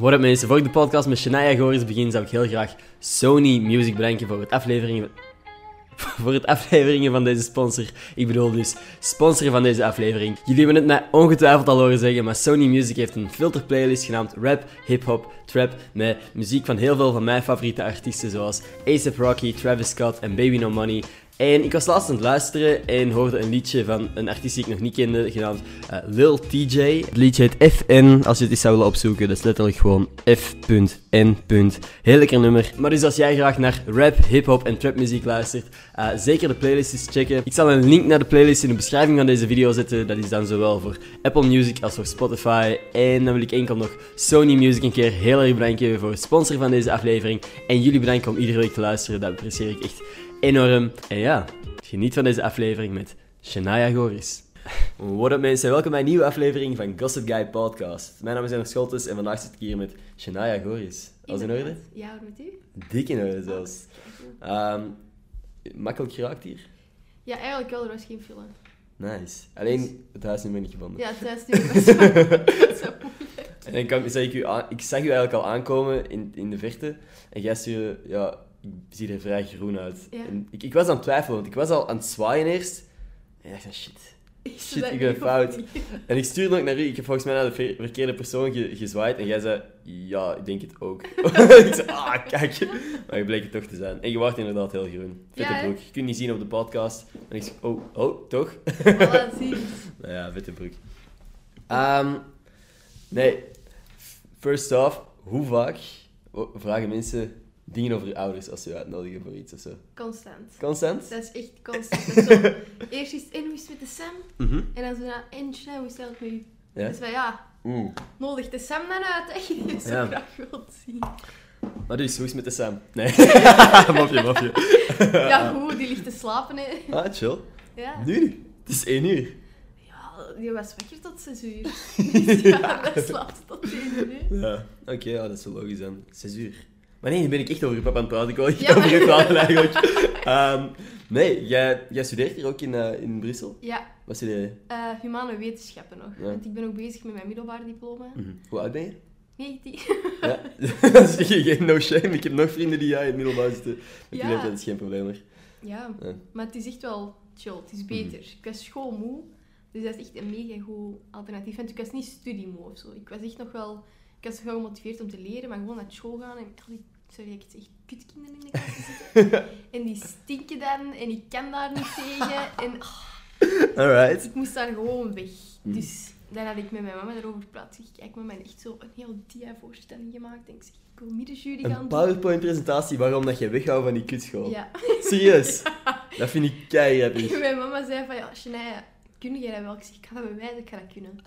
What up mensen, voor ik de podcast met Shania Goris begin, zou ik heel graag Sony Music bedanken voor het afleveringen voor het afleveringen van deze sponsor. Ik bedoel dus sponsor van deze aflevering. Jullie hebben het mij ongetwijfeld al horen zeggen, maar Sony Music heeft een filter playlist genaamd Rap, Hip Hop, Trap met muziek van heel veel van mijn favoriete artiesten zoals A$AP Rocky, Travis Scott en Baby No Money. En ik was laatst aan het luisteren en hoorde een liedje van een artiest die ik nog niet kende, genaamd uh, Lil TJ. Het liedje heet FN, als je het eens zou willen opzoeken. Dat is letterlijk gewoon F.N. Heel lekker nummer. Maar dus als jij graag naar rap, hip-hop en trapmuziek luistert, uh, zeker de playlist checken. Ik zal een link naar de playlist in de beschrijving van deze video zetten. Dat is dan zowel voor Apple Music als voor Spotify. En dan wil ik enkel nog Sony Music een keer heel erg bedanken voor het sponsor van deze aflevering. En jullie bedanken om iedere week te luisteren. Dat apprecieer ik echt enorm. En ja, geniet van deze aflevering met Shania Goris. What up mensen, welkom bij een nieuwe aflevering van Gossip Guy Podcast. Mijn naam is Ender Scholtes en vandaag zit ik hier met Shania Goris. Alles in orde? Ja, hoe met u? Dik in orde zelfs. Um, makkelijk geraakt hier? Ja, eigenlijk wel, er was geen file. Nice. Alleen het huisnummer niet gevonden. Ja, het huisnummer was zo En dan kan, zag ik, u aan, ik zag u eigenlijk al aankomen in, in de verte. En jij stuurde, ja, ik zie er vrij groen uit. Ja. En ik, ik was aan het twijfelen, want ik was al aan het zwaaien eerst. En ik dacht, shit, shit, ik ben fout. En ik stuurde ook naar u. Ik heb volgens mij naar de ver- verkeerde persoon ge- gezwaaid. En jij zei, ja, ik denk het ook. ik zei, ah, kijk. Maar je bleek het toch te zijn. En je wordt inderdaad heel groen. Vette Ja, broek. Je kunt niet zien op de podcast. En ik zei, oh, oh, toch? Voilà, zie. Nou ja, vette broek. Ehm, nee, first off, hoe vaak vragen mensen dingen over je ouders als ze je uitnodigen voor iets of zo? Constant. Constant? Dat is echt constant. Dat is zo, eerst is het, is met de Sam? Mhm. En dan zo, na, en Shana, hoe is het met u? Ja? Dus van, ja, Oeh. nodig de Sam dan uit, je die zo Ja. graag wilt zien. Maar dus, hoe is het met de Sam? Nee. mopje, mopje. Ja, goed, die ligt te slapen, hè. Ah, chill. Ja. Nu? Het is één uur. Ja, die was wakker tot 6 uur. Dus ja, dat slaapt tot 1 uur, hè. Ja. Oké, ja, dat is wel logisch dan. Zes uur. Maar nee, nu ben ik echt over je papa aan het praten. Ik wil echt Ja, over je maar- praten eigenlijk. Ehm, nee, jij, jij studeert hier ook in, eh, in Brussel? Ja, Wat studeer je? eh, humane wetenschappen nog. Ja. Want ik ben ook bezig met mijn middelbaar diploma. Mhm. Hoe oud ben je? 19. Ja. Dat is geen no shame. Ik heb nog vrienden die jij in het middelbaar zitten. Ja. leeftijd is geen probleem meer. Ja, Ja. maar het is echt wel chill. Het is beter. Ik was schoolmoe, dus dat is echt een mega goed alternatief. En ik was niet studiemoe of zo. Ik was echt nog wel... Ik was wel gemotiveerd om te leren, maar gewoon naar school gaan en al die... Sorry, ik zeg kutkinderen in de klas zitten. en die stinken dan en ik kan daar niet tegen. En ah, Alright. ik moest daar gewoon weg. Mhm. Dus dan had ik met mijn mama erover gepraat. Ik kijk, mama, en echt zo een heel dia-voorstelling gemaakt. En ik zeg, ik wil middenjury gaan Een. PowerPoint-presentatie waarom dat je weghoudt van die kutschool. Ja. Serieus? Dat vind ik keihard. Mijn mama zei van, ja, Shania, kun jij dat wel? Ik zeg, ik ga dat bewijzen, ik ga dat kunnen.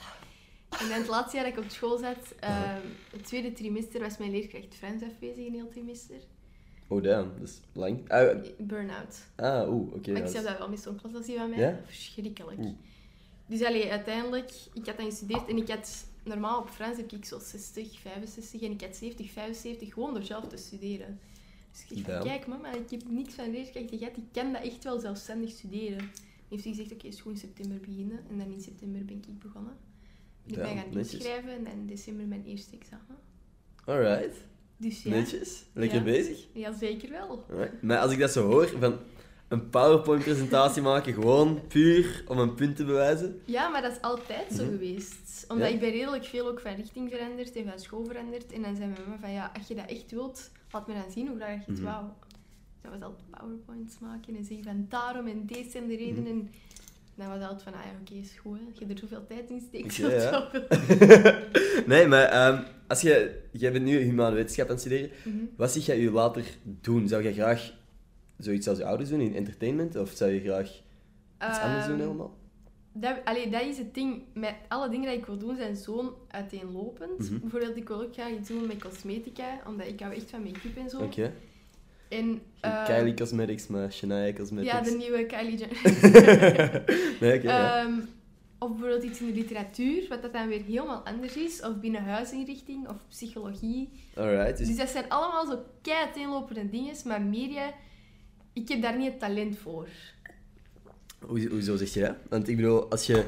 En dan het laatste jaar dat ik op school zat, ehm, het tweede trimester, was mijn leerkracht Frans afwezig, een heel trimester. Oh, damn. Dat is lang. Ah, Burn-out. ah oeh, oké. maar ik is- dat wel met zo'n klaslassie van mij. Ja? Verschrikkelijk. Oeh. Dus allee, uiteindelijk, ik had dan gestudeerd en ik had... Normaal op Frans heb ik zo 60, 65 en ik had 70, 75 gewoon door zelf te studeren. Dus ik Ja. kijk mama, ik heb niks van leerkrachten gehad, ik kan dat echt wel zelfstandig studeren. Dan heeft hij gezegd, oké, is goed in september beginnen. En dan in september ben ik begonnen. Ben ik mij gaan netjes. inschrijven en in december mijn eerste examen. Alright. Dus ja, Netjes. Lekker Ja. bezig. ja zeker wel. Alright. Maar als ik dat zo hoor, van een PowerPoint-presentatie maken, gewoon puur om een punt te bewijzen. Ja, maar dat is altijd zo Mhm. geweest. Omdat Ja? ik ben redelijk veel ook van richting veranderd en van school veranderd. En dan zei mijn mama van, ja, als je dat echt wilt, laat me dan zien hoe graag je het Mhm. wou. Dat was altijd powerpoints maken en zeggen van daarom en deze zijn de Mhm. redenen. En dan was altijd van, ah ja, oké, hè. Als je er zoveel tijd in steekt, je ja. nee, maar ehm, als je, jij bent nu humane wetenschap aan het studeren. Mhm. Wat zie jij je later doen? Zou jij graag zoiets als je ouders doen in entertainment? Of zou je graag iets anders doen Ehm, helemaal? Dat, allee, dat is het ding. Met alle dingen die ik wil doen zijn zo uiteenlopend. Mhm. Bijvoorbeeld, ik wil ook graag iets doen met cosmetica, omdat ik hou echt van make-up en zo. En, Geen eh, Kylie Cosmetics, maar Shania Cosmetics. Ja, de nieuwe Kylie Jenner. nee, ja. Ehm, of bijvoorbeeld iets in de literatuur, wat dat dan weer helemaal anders is. Of binnenhuisinrichting, of psychologie. Alright. Dus Dus, dat zijn allemaal zo kei uiteenlopende dingen. Maar media, ik heb daar niet het talent voor. hoe, hoezo zeg je dat? Want ik bedoel, als je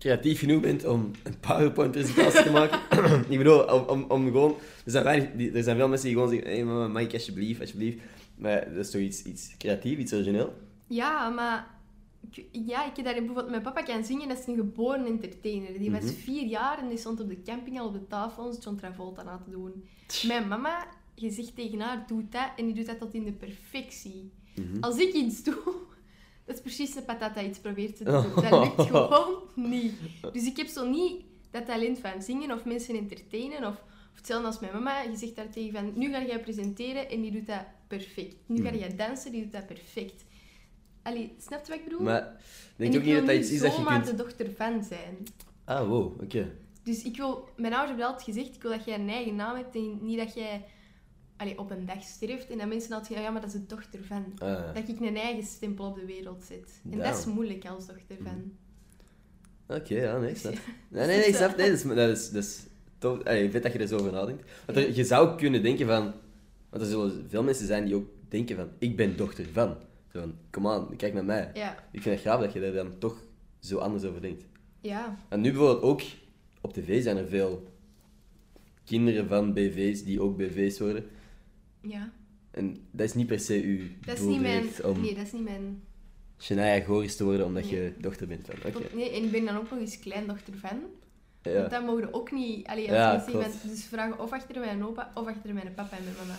creatief genoeg bent om een PowerPoint-presentatie te maken. ik bedoel, om, om, om gewoon... Er zijn, weinig, die- er zijn veel mensen die gewoon zeggen, hey, mama, mag ik alsjeblieft, alsjeblieft. Maar dat is toch iets, iets creatief, iets origineel? Ja, maar... Ja, ik heb daar bijvoorbeeld... Mijn papa kan zingen, dat is een geboren entertainer. Die was Mhm. vier jaar en die stond op de camping al op de tafel ons John Travolta na te doen. Mijn mama, je zegt tegen haar, doe dat, en die doet dat tot in de perfectie. Mhm. Als ik iets doe, dat is precies de patata iets probeert te doen. Dat lukt gewoon niet. Dus ik heb zo niet dat talent van zingen of mensen entertainen. Of, of hetzelfde als mijn mama. Je zegt daar tegen van, nu ga jij presenteren en die doet dat perfect. Nu ga Mhm. jij dansen, die doet dat perfect. Allee, snap je wat ik bedoel? Maar denk ook niet dat dat iets is dat je zomaar kunt... de dochter van zijn. Ah, wow, oké. Dus ik wil... Mijn ouders hebben altijd gezegd, ik wil dat jij een eigen naam hebt en niet dat jij allee, op een dag sterft en dat mensen altijd zeggen, ja, maar dat is de dochter van. Ah, Dat ik een eigen stempel op de wereld zet. En dat is moeilijk als dochter van. Oké, ja, nee, snap. Nee, nee, nee, snap. Nee, dat is, dat is, dat is tof. Allee, dat je er zo over nadenkt. Want er- je zou kunnen denken van... Want er zullen veel mensen zijn die ook denken van... Ik ben dochter van. Zo van, kom aan, kijk naar mij. Ja, Ik vind het gaaf dat je daar dan toch zo anders over denkt. ja, En nu bijvoorbeeld ook... Op tv zijn er veel kinderen van BV's die ook BV's worden. Ja. En dat is niet per se uw Dat is niet mijn... om Nee, dat is niet mijn... Shania Goris te worden omdat Nee. je dochter bent van. Oké. Nee, en ik ben dan ook nog eens kleindochter van. Ja. Want dat mogen ook niet... Allee, als Ja, iemand dus vragen of achter mijn opa of achter mijn papa en mijn mama.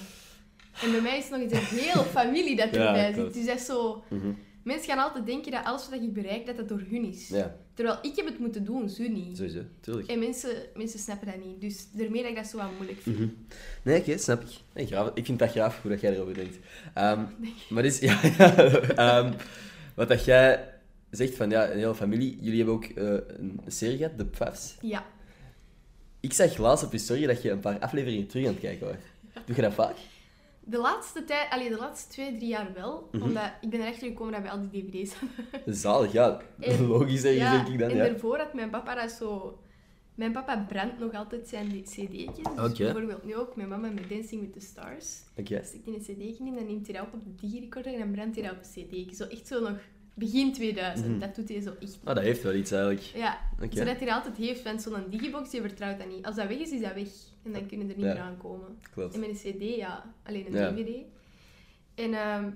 En bij mij is het nog eens een heel familie dat Ja, erbij zit. klopt. Dus dat is zo... Mhm. Mensen gaan altijd denken dat alles wat ik bereik, dat dat door hun is. Ja, Terwijl ik heb het moeten doen, ze niet. sowieso. Tuurlijk. En mensen, mensen snappen dat niet. Dus daarmee dat ik dat zo wat moeilijk vind. Mhm. Nee, oké, snap ik. Nee, graaf. Ik vind dat graaf hoe dat jij erover denkt. Ehm, maar dus, ja, ja ehm, wat dat jij zegt van ja, een hele familie. Jullie hebben ook eh, een serie gehad, de Pfafs. Ja. Ik zag laatst op je story dat je een paar afleveringen terug aan het kijken was. Doe je dat vaak? De laatste tijd, allee, de laatste twee, drie jaar wel. Mhm. Omdat ik ben erachter gekomen dat bij al die dvd's Zalig, ja. En- Logisch ergens, ja, denk ik dan. en Ja. daarvoor had mijn papa dat zo... Mijn papa brandt nog altijd zijn cd'tjes. Dus bijvoorbeeld nu ook, mijn mama met Dancing with the Stars. Als ik in een cd'tje in, dan neemt hij dat op op de digirecorder en dan brandt hij dat op een cd'tje. Zo echt zo nog begin 2000. Mhm. Dat doet hij zo echt. Ah, dat heeft wel iets eigenlijk. Ja, zodat hij dat altijd heeft. Want zo'n digibox, die vertrouwt dat niet. Als dat weg is, is dat weg. En dan kunnen er niet meer aankomen. Klopt. En met een cd, ja, alleen een dvd. En ehm,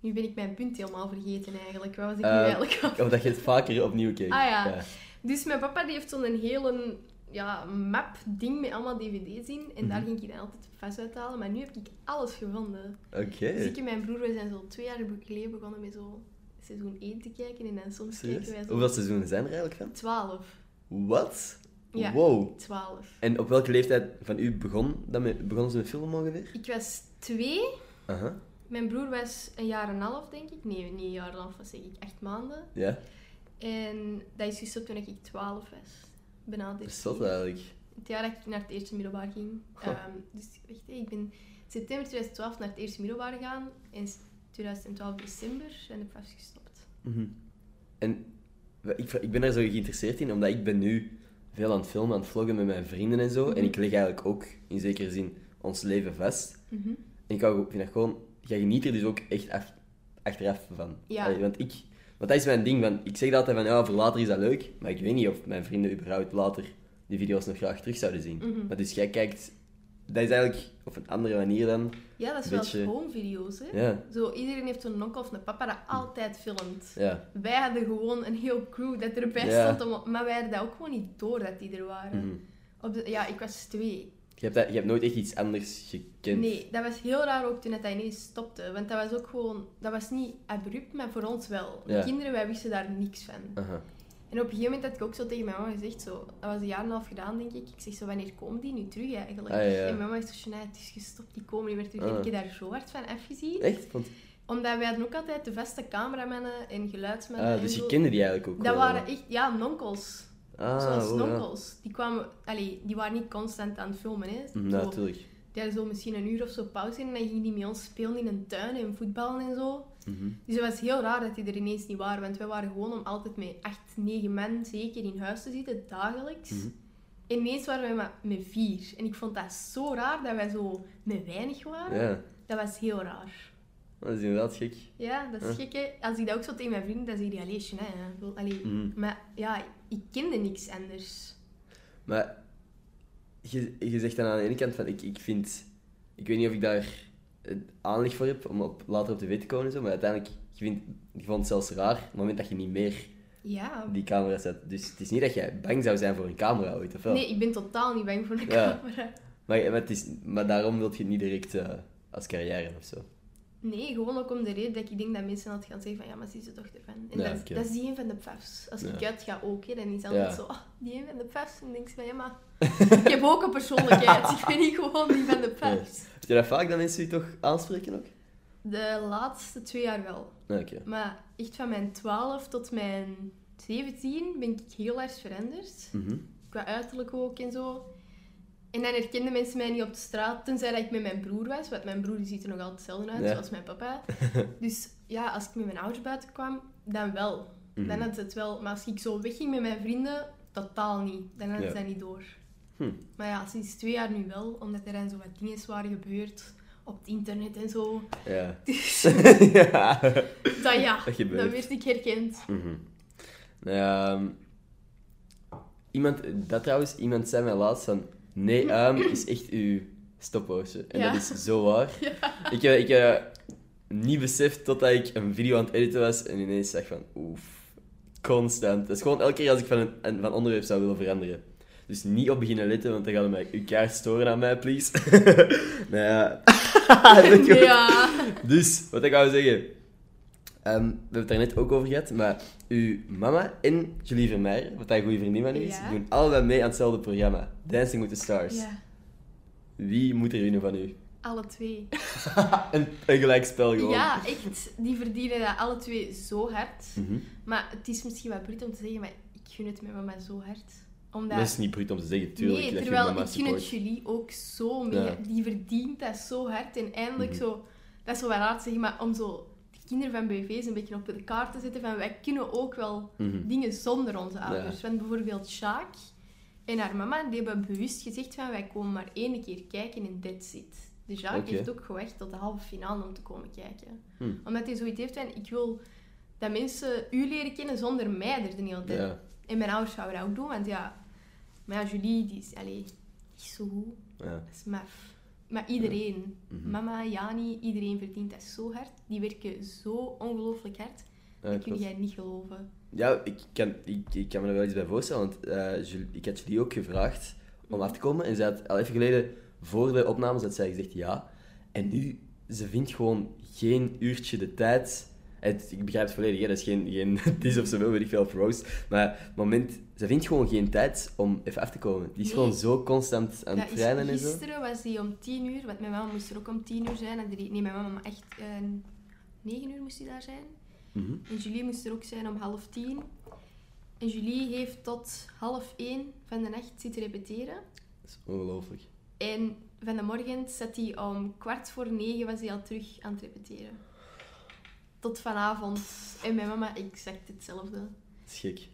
nu ben ik mijn punt helemaal vergeten eigenlijk. Wat was ik Eh, nu eigenlijk aan Of dat je het vaker opnieuw kijkt. Ah ja. Dus mijn papa die heeft zo'n hele ja, map-ding met allemaal dvd's in. En daar Mhm. ging ik dan altijd vast uithalen. Maar nu heb ik alles gevonden. Oké. Dus ik en mijn broer, we zijn zo twee jaar geleden begonnen met zo seizoen 1 te kijken. En dan soms Serieus? kijken wij zo Hoeveel seizoenen zijn er eigenlijk van? 12. Wat? Ja. Wow. 12. En op welke leeftijd van u begon, dat met, begonnen ze met filmen ongeveer? Ik was twee. Mijn broer was een jaar en een half, denk ik. Nee, niet een jaar en een half, wat zeg ik? Acht maanden. Ja, En dat is gestopt toen ik 12 was. Bijna dat 13. is zot eigenlijk. Het jaar dat ik naar het eerste middelbaar ging. Ehm, dus wacht, ik ben september 2012 naar het eerste middelbaar gegaan. En s- 2012 december ben ik vast gestopt. Mhm. En ik, ik ben daar zo geïnteresseerd in, omdat ik ben nu veel aan het filmen, aan het vloggen met mijn vrienden en zo. En Mhm. ik leg eigenlijk ook, in zekere zin, ons leven vast. Mhm. En ik hou- vind dat gewoon... Jij geniet er dus ook echt af, achteraf van. Ja. Allee, want ik... Want dat is mijn ding, van, ik zeg altijd van, ja, voor later is dat leuk, maar ik weet niet of mijn vrienden überhaupt later die video's nog graag terug zouden zien. Mhm. Maar dus jij kijkt... Dat is eigenlijk op een andere manier dan... Ja, dat is Beetje- wel home video's, hè? Ja, Zo, iedereen heeft zo'n onkel of een papa dat altijd filmt. ja. Wij hadden gewoon een heel crew dat erbij Ja. stond, om, maar wij hadden dat ook gewoon niet door dat die er waren. Mhm. Op de, ja, ik was twee. Je, hebt dat, je hebt nooit echt iets anders gekend. Nee, dat was heel raar ook toen het dat ineens stopte. Want dat was ook gewoon... Dat was niet abrupt, maar voor ons wel. De kinderen, wij wisten daar niks van. En op een gegeven moment had ik ook zo tegen mijn mama gezegd, zo, dat was een jaar en een half gedaan, denk ik. Ik zeg zo, wanneer komen die nu terug eigenlijk? Ah, ja. En mijn mama is zo, "Shania, het is gestopt, die komen niet meer terug. En Ah. ik heb daar zo hard van afgezien. Echt? Want, Omdat wij hadden ook altijd de vaste cameramannen en geluidsmannen. ah, en dus je kende die eigenlijk ook Dat wel. waren echt, ja, nonkels. Ah, Zoals oh, ja. nonkels. Die kwamen, allee, die waren niet constant aan het filmen, hè. Zo, natuurlijk. die hadden zo misschien een uur of zo pauze in en dan gingen die met ons spelen in een tuin en voetballen en zo. Mhm. Dus het was heel raar dat die er ineens niet waren, want wij waren gewoon om altijd met acht, negen man zeker in huis te zitten, dagelijks. Mhm. En ineens waren wij maar met vier. En ik vond dat zo raar dat wij zo met weinig waren. Ja, Dat was heel raar. dat is inderdaad gek. Ja, dat is Ja. gek, hè. Als ik dat ook zo tegen mijn vrienden, dan zeg die, allee, allee. Mhm. Maar ja, ik kende niks anders. Maar je, je zegt dan aan de ene kant van, ik, ik vind... Ik weet niet of ik daar aanleg voor heb om op, later op tv te komen en zo, maar uiteindelijk, je, vindt, je vond het zelfs raar op het moment dat je niet meer Ja. die camera zet. Dus het is niet dat jij bang zou zijn voor een camera ooit, of wel? Nee, ik ben totaal niet bang voor een Ja. camera. Maar, maar, het is, maar daarom wil je het niet direct eh, als carrière of zo. Nee, gewoon ook om de reden dat ik denk dat mensen altijd gaan zeggen van ja, maar ze is de dochter van. En Ja, dat, dat is die een van de pafs. Als ik Ja. uitga ook, hè, dan is altijd Ja. zo, oh, die een van de pafs. En dan denk ik van ja, maar ik heb ook een persoonlijkheid. ik ben niet gewoon die van de. Heb je dat vaak dat mensen je toch aanspreken ook? De laatste twee jaar wel. Oké. Maar echt van mijn 12 tot mijn 17 ben ik heel erg veranderd. Mhm. Qua uiterlijk ook en zo. En dan herkenden mensen mij niet op de straat, tenzij dat ik met mijn broer was. Want mijn broer ziet er nog altijd hetzelfde uit, Ja. zoals mijn papa. dus ja, als ik met mijn ouders buiten kwam, dan wel. Mhm. Dan had ze het wel. Maar als ik zo wegging met mijn vrienden, totaal niet. Dan Ja. ze dat niet door. Hm. Maar ja, sinds twee jaar nu wel, omdat er dan zo wat dingen waren gebeurd op het internet en zo. Ja. Dus ja. dat ja, Dat gebeurt. dan werd ik herkend. Mhm. Nou ja, ehm, iemand, dat trouwens, iemand zei mij laatst van, nee, um, is echt uw stopwoordje. En Ja. dat is zo waar. Ik heb ik, heb niet beseft totdat ik een video aan het editen was en ineens zag van, oef, constant. Dat is gewoon elke keer als ik van, een, van onderwerp zou willen veranderen. Dus niet op beginnen letten, want dan gaat het mij uw kaart storen aan mij, please. nou ja. Ja. dus, wat ik wou zeggen. Ehm, we hebben het daar net ook over gehad, maar uw mama en Julie Vermeijer, wat een goede vriendin van u is, Ja. doen allebei mee aan hetzelfde programma. Dancing with the Stars. ja, Wie moet er winnen van u? alle twee. een, een gelijk spel gewoon. Ja, echt. Die verdienen dat alle twee zo hard. Mhm. Maar het is misschien wat bruut om te zeggen, maar ik gun het mijn mama zo hard. Omdat... Dat is niet bruut om te zeggen, tuurlijk. nee, terwijl ik gun het. Julie ook zo mega. Ja. Die verdient dat zo hard. En eindelijk Mhm. zo... Dat is zo wat raar te zeggen, maar om zo kinderen van BV's een beetje op de kaart te zetten van wij kunnen ook wel Mhm. dingen zonder onze ouders. Want bijvoorbeeld Sjaak en haar mama, die hebben bewust gezegd van wij komen maar één keer kijken en that's it. De Sjaak Oké. heeft ook gewacht tot de halve finale om te komen kijken. Hm. Omdat hij zoiets heeft van ik wil dat mensen u leren kennen zonder mij er de hele tijd. Ja. En mijn ouders zouden dat ook doen, want ja... Maar ja, Julie, die is, allee, die is zo goed. Ja. Dat is maf. Maar iedereen, Mhm. mama, Jani, iedereen verdient dat zo hard. Die werken zo ongelooflijk hard. Ja, dat kun jij niet geloven. Ja, ik kan, ik, ik kan me er wel iets bij voorstellen, want eh, Julie- ik had Julie ook gevraagd om af te komen. En ze had al even geleden, voor de opnames, had zij gezegd ja. En nu, ze vindt gewoon geen uurtje de tijd. Het, ik begrijp het volledig, hè, dat is geen, geen dis of zo wil, weet ik veel, of roast. Maar het moment, ze vindt gewoon geen tijd om even af te komen. Die is Nee. gewoon zo constant aan Dat het trainen en zo. gisteren was die om tien uur, want mijn mama moest er ook om tien uur zijn. Nee, mijn mama, maar echt eh, negen uur moest die daar zijn. Mhm. En Julie moest er ook zijn om half tien. En Julie heeft tot half één van de nacht zitten repeteren. Dat is ongelooflijk. En van de morgen zat hij om kwart voor negen was hij al terug aan het repeteren. Tot vanavond. En mijn mama exact hetzelfde. Dat is gek.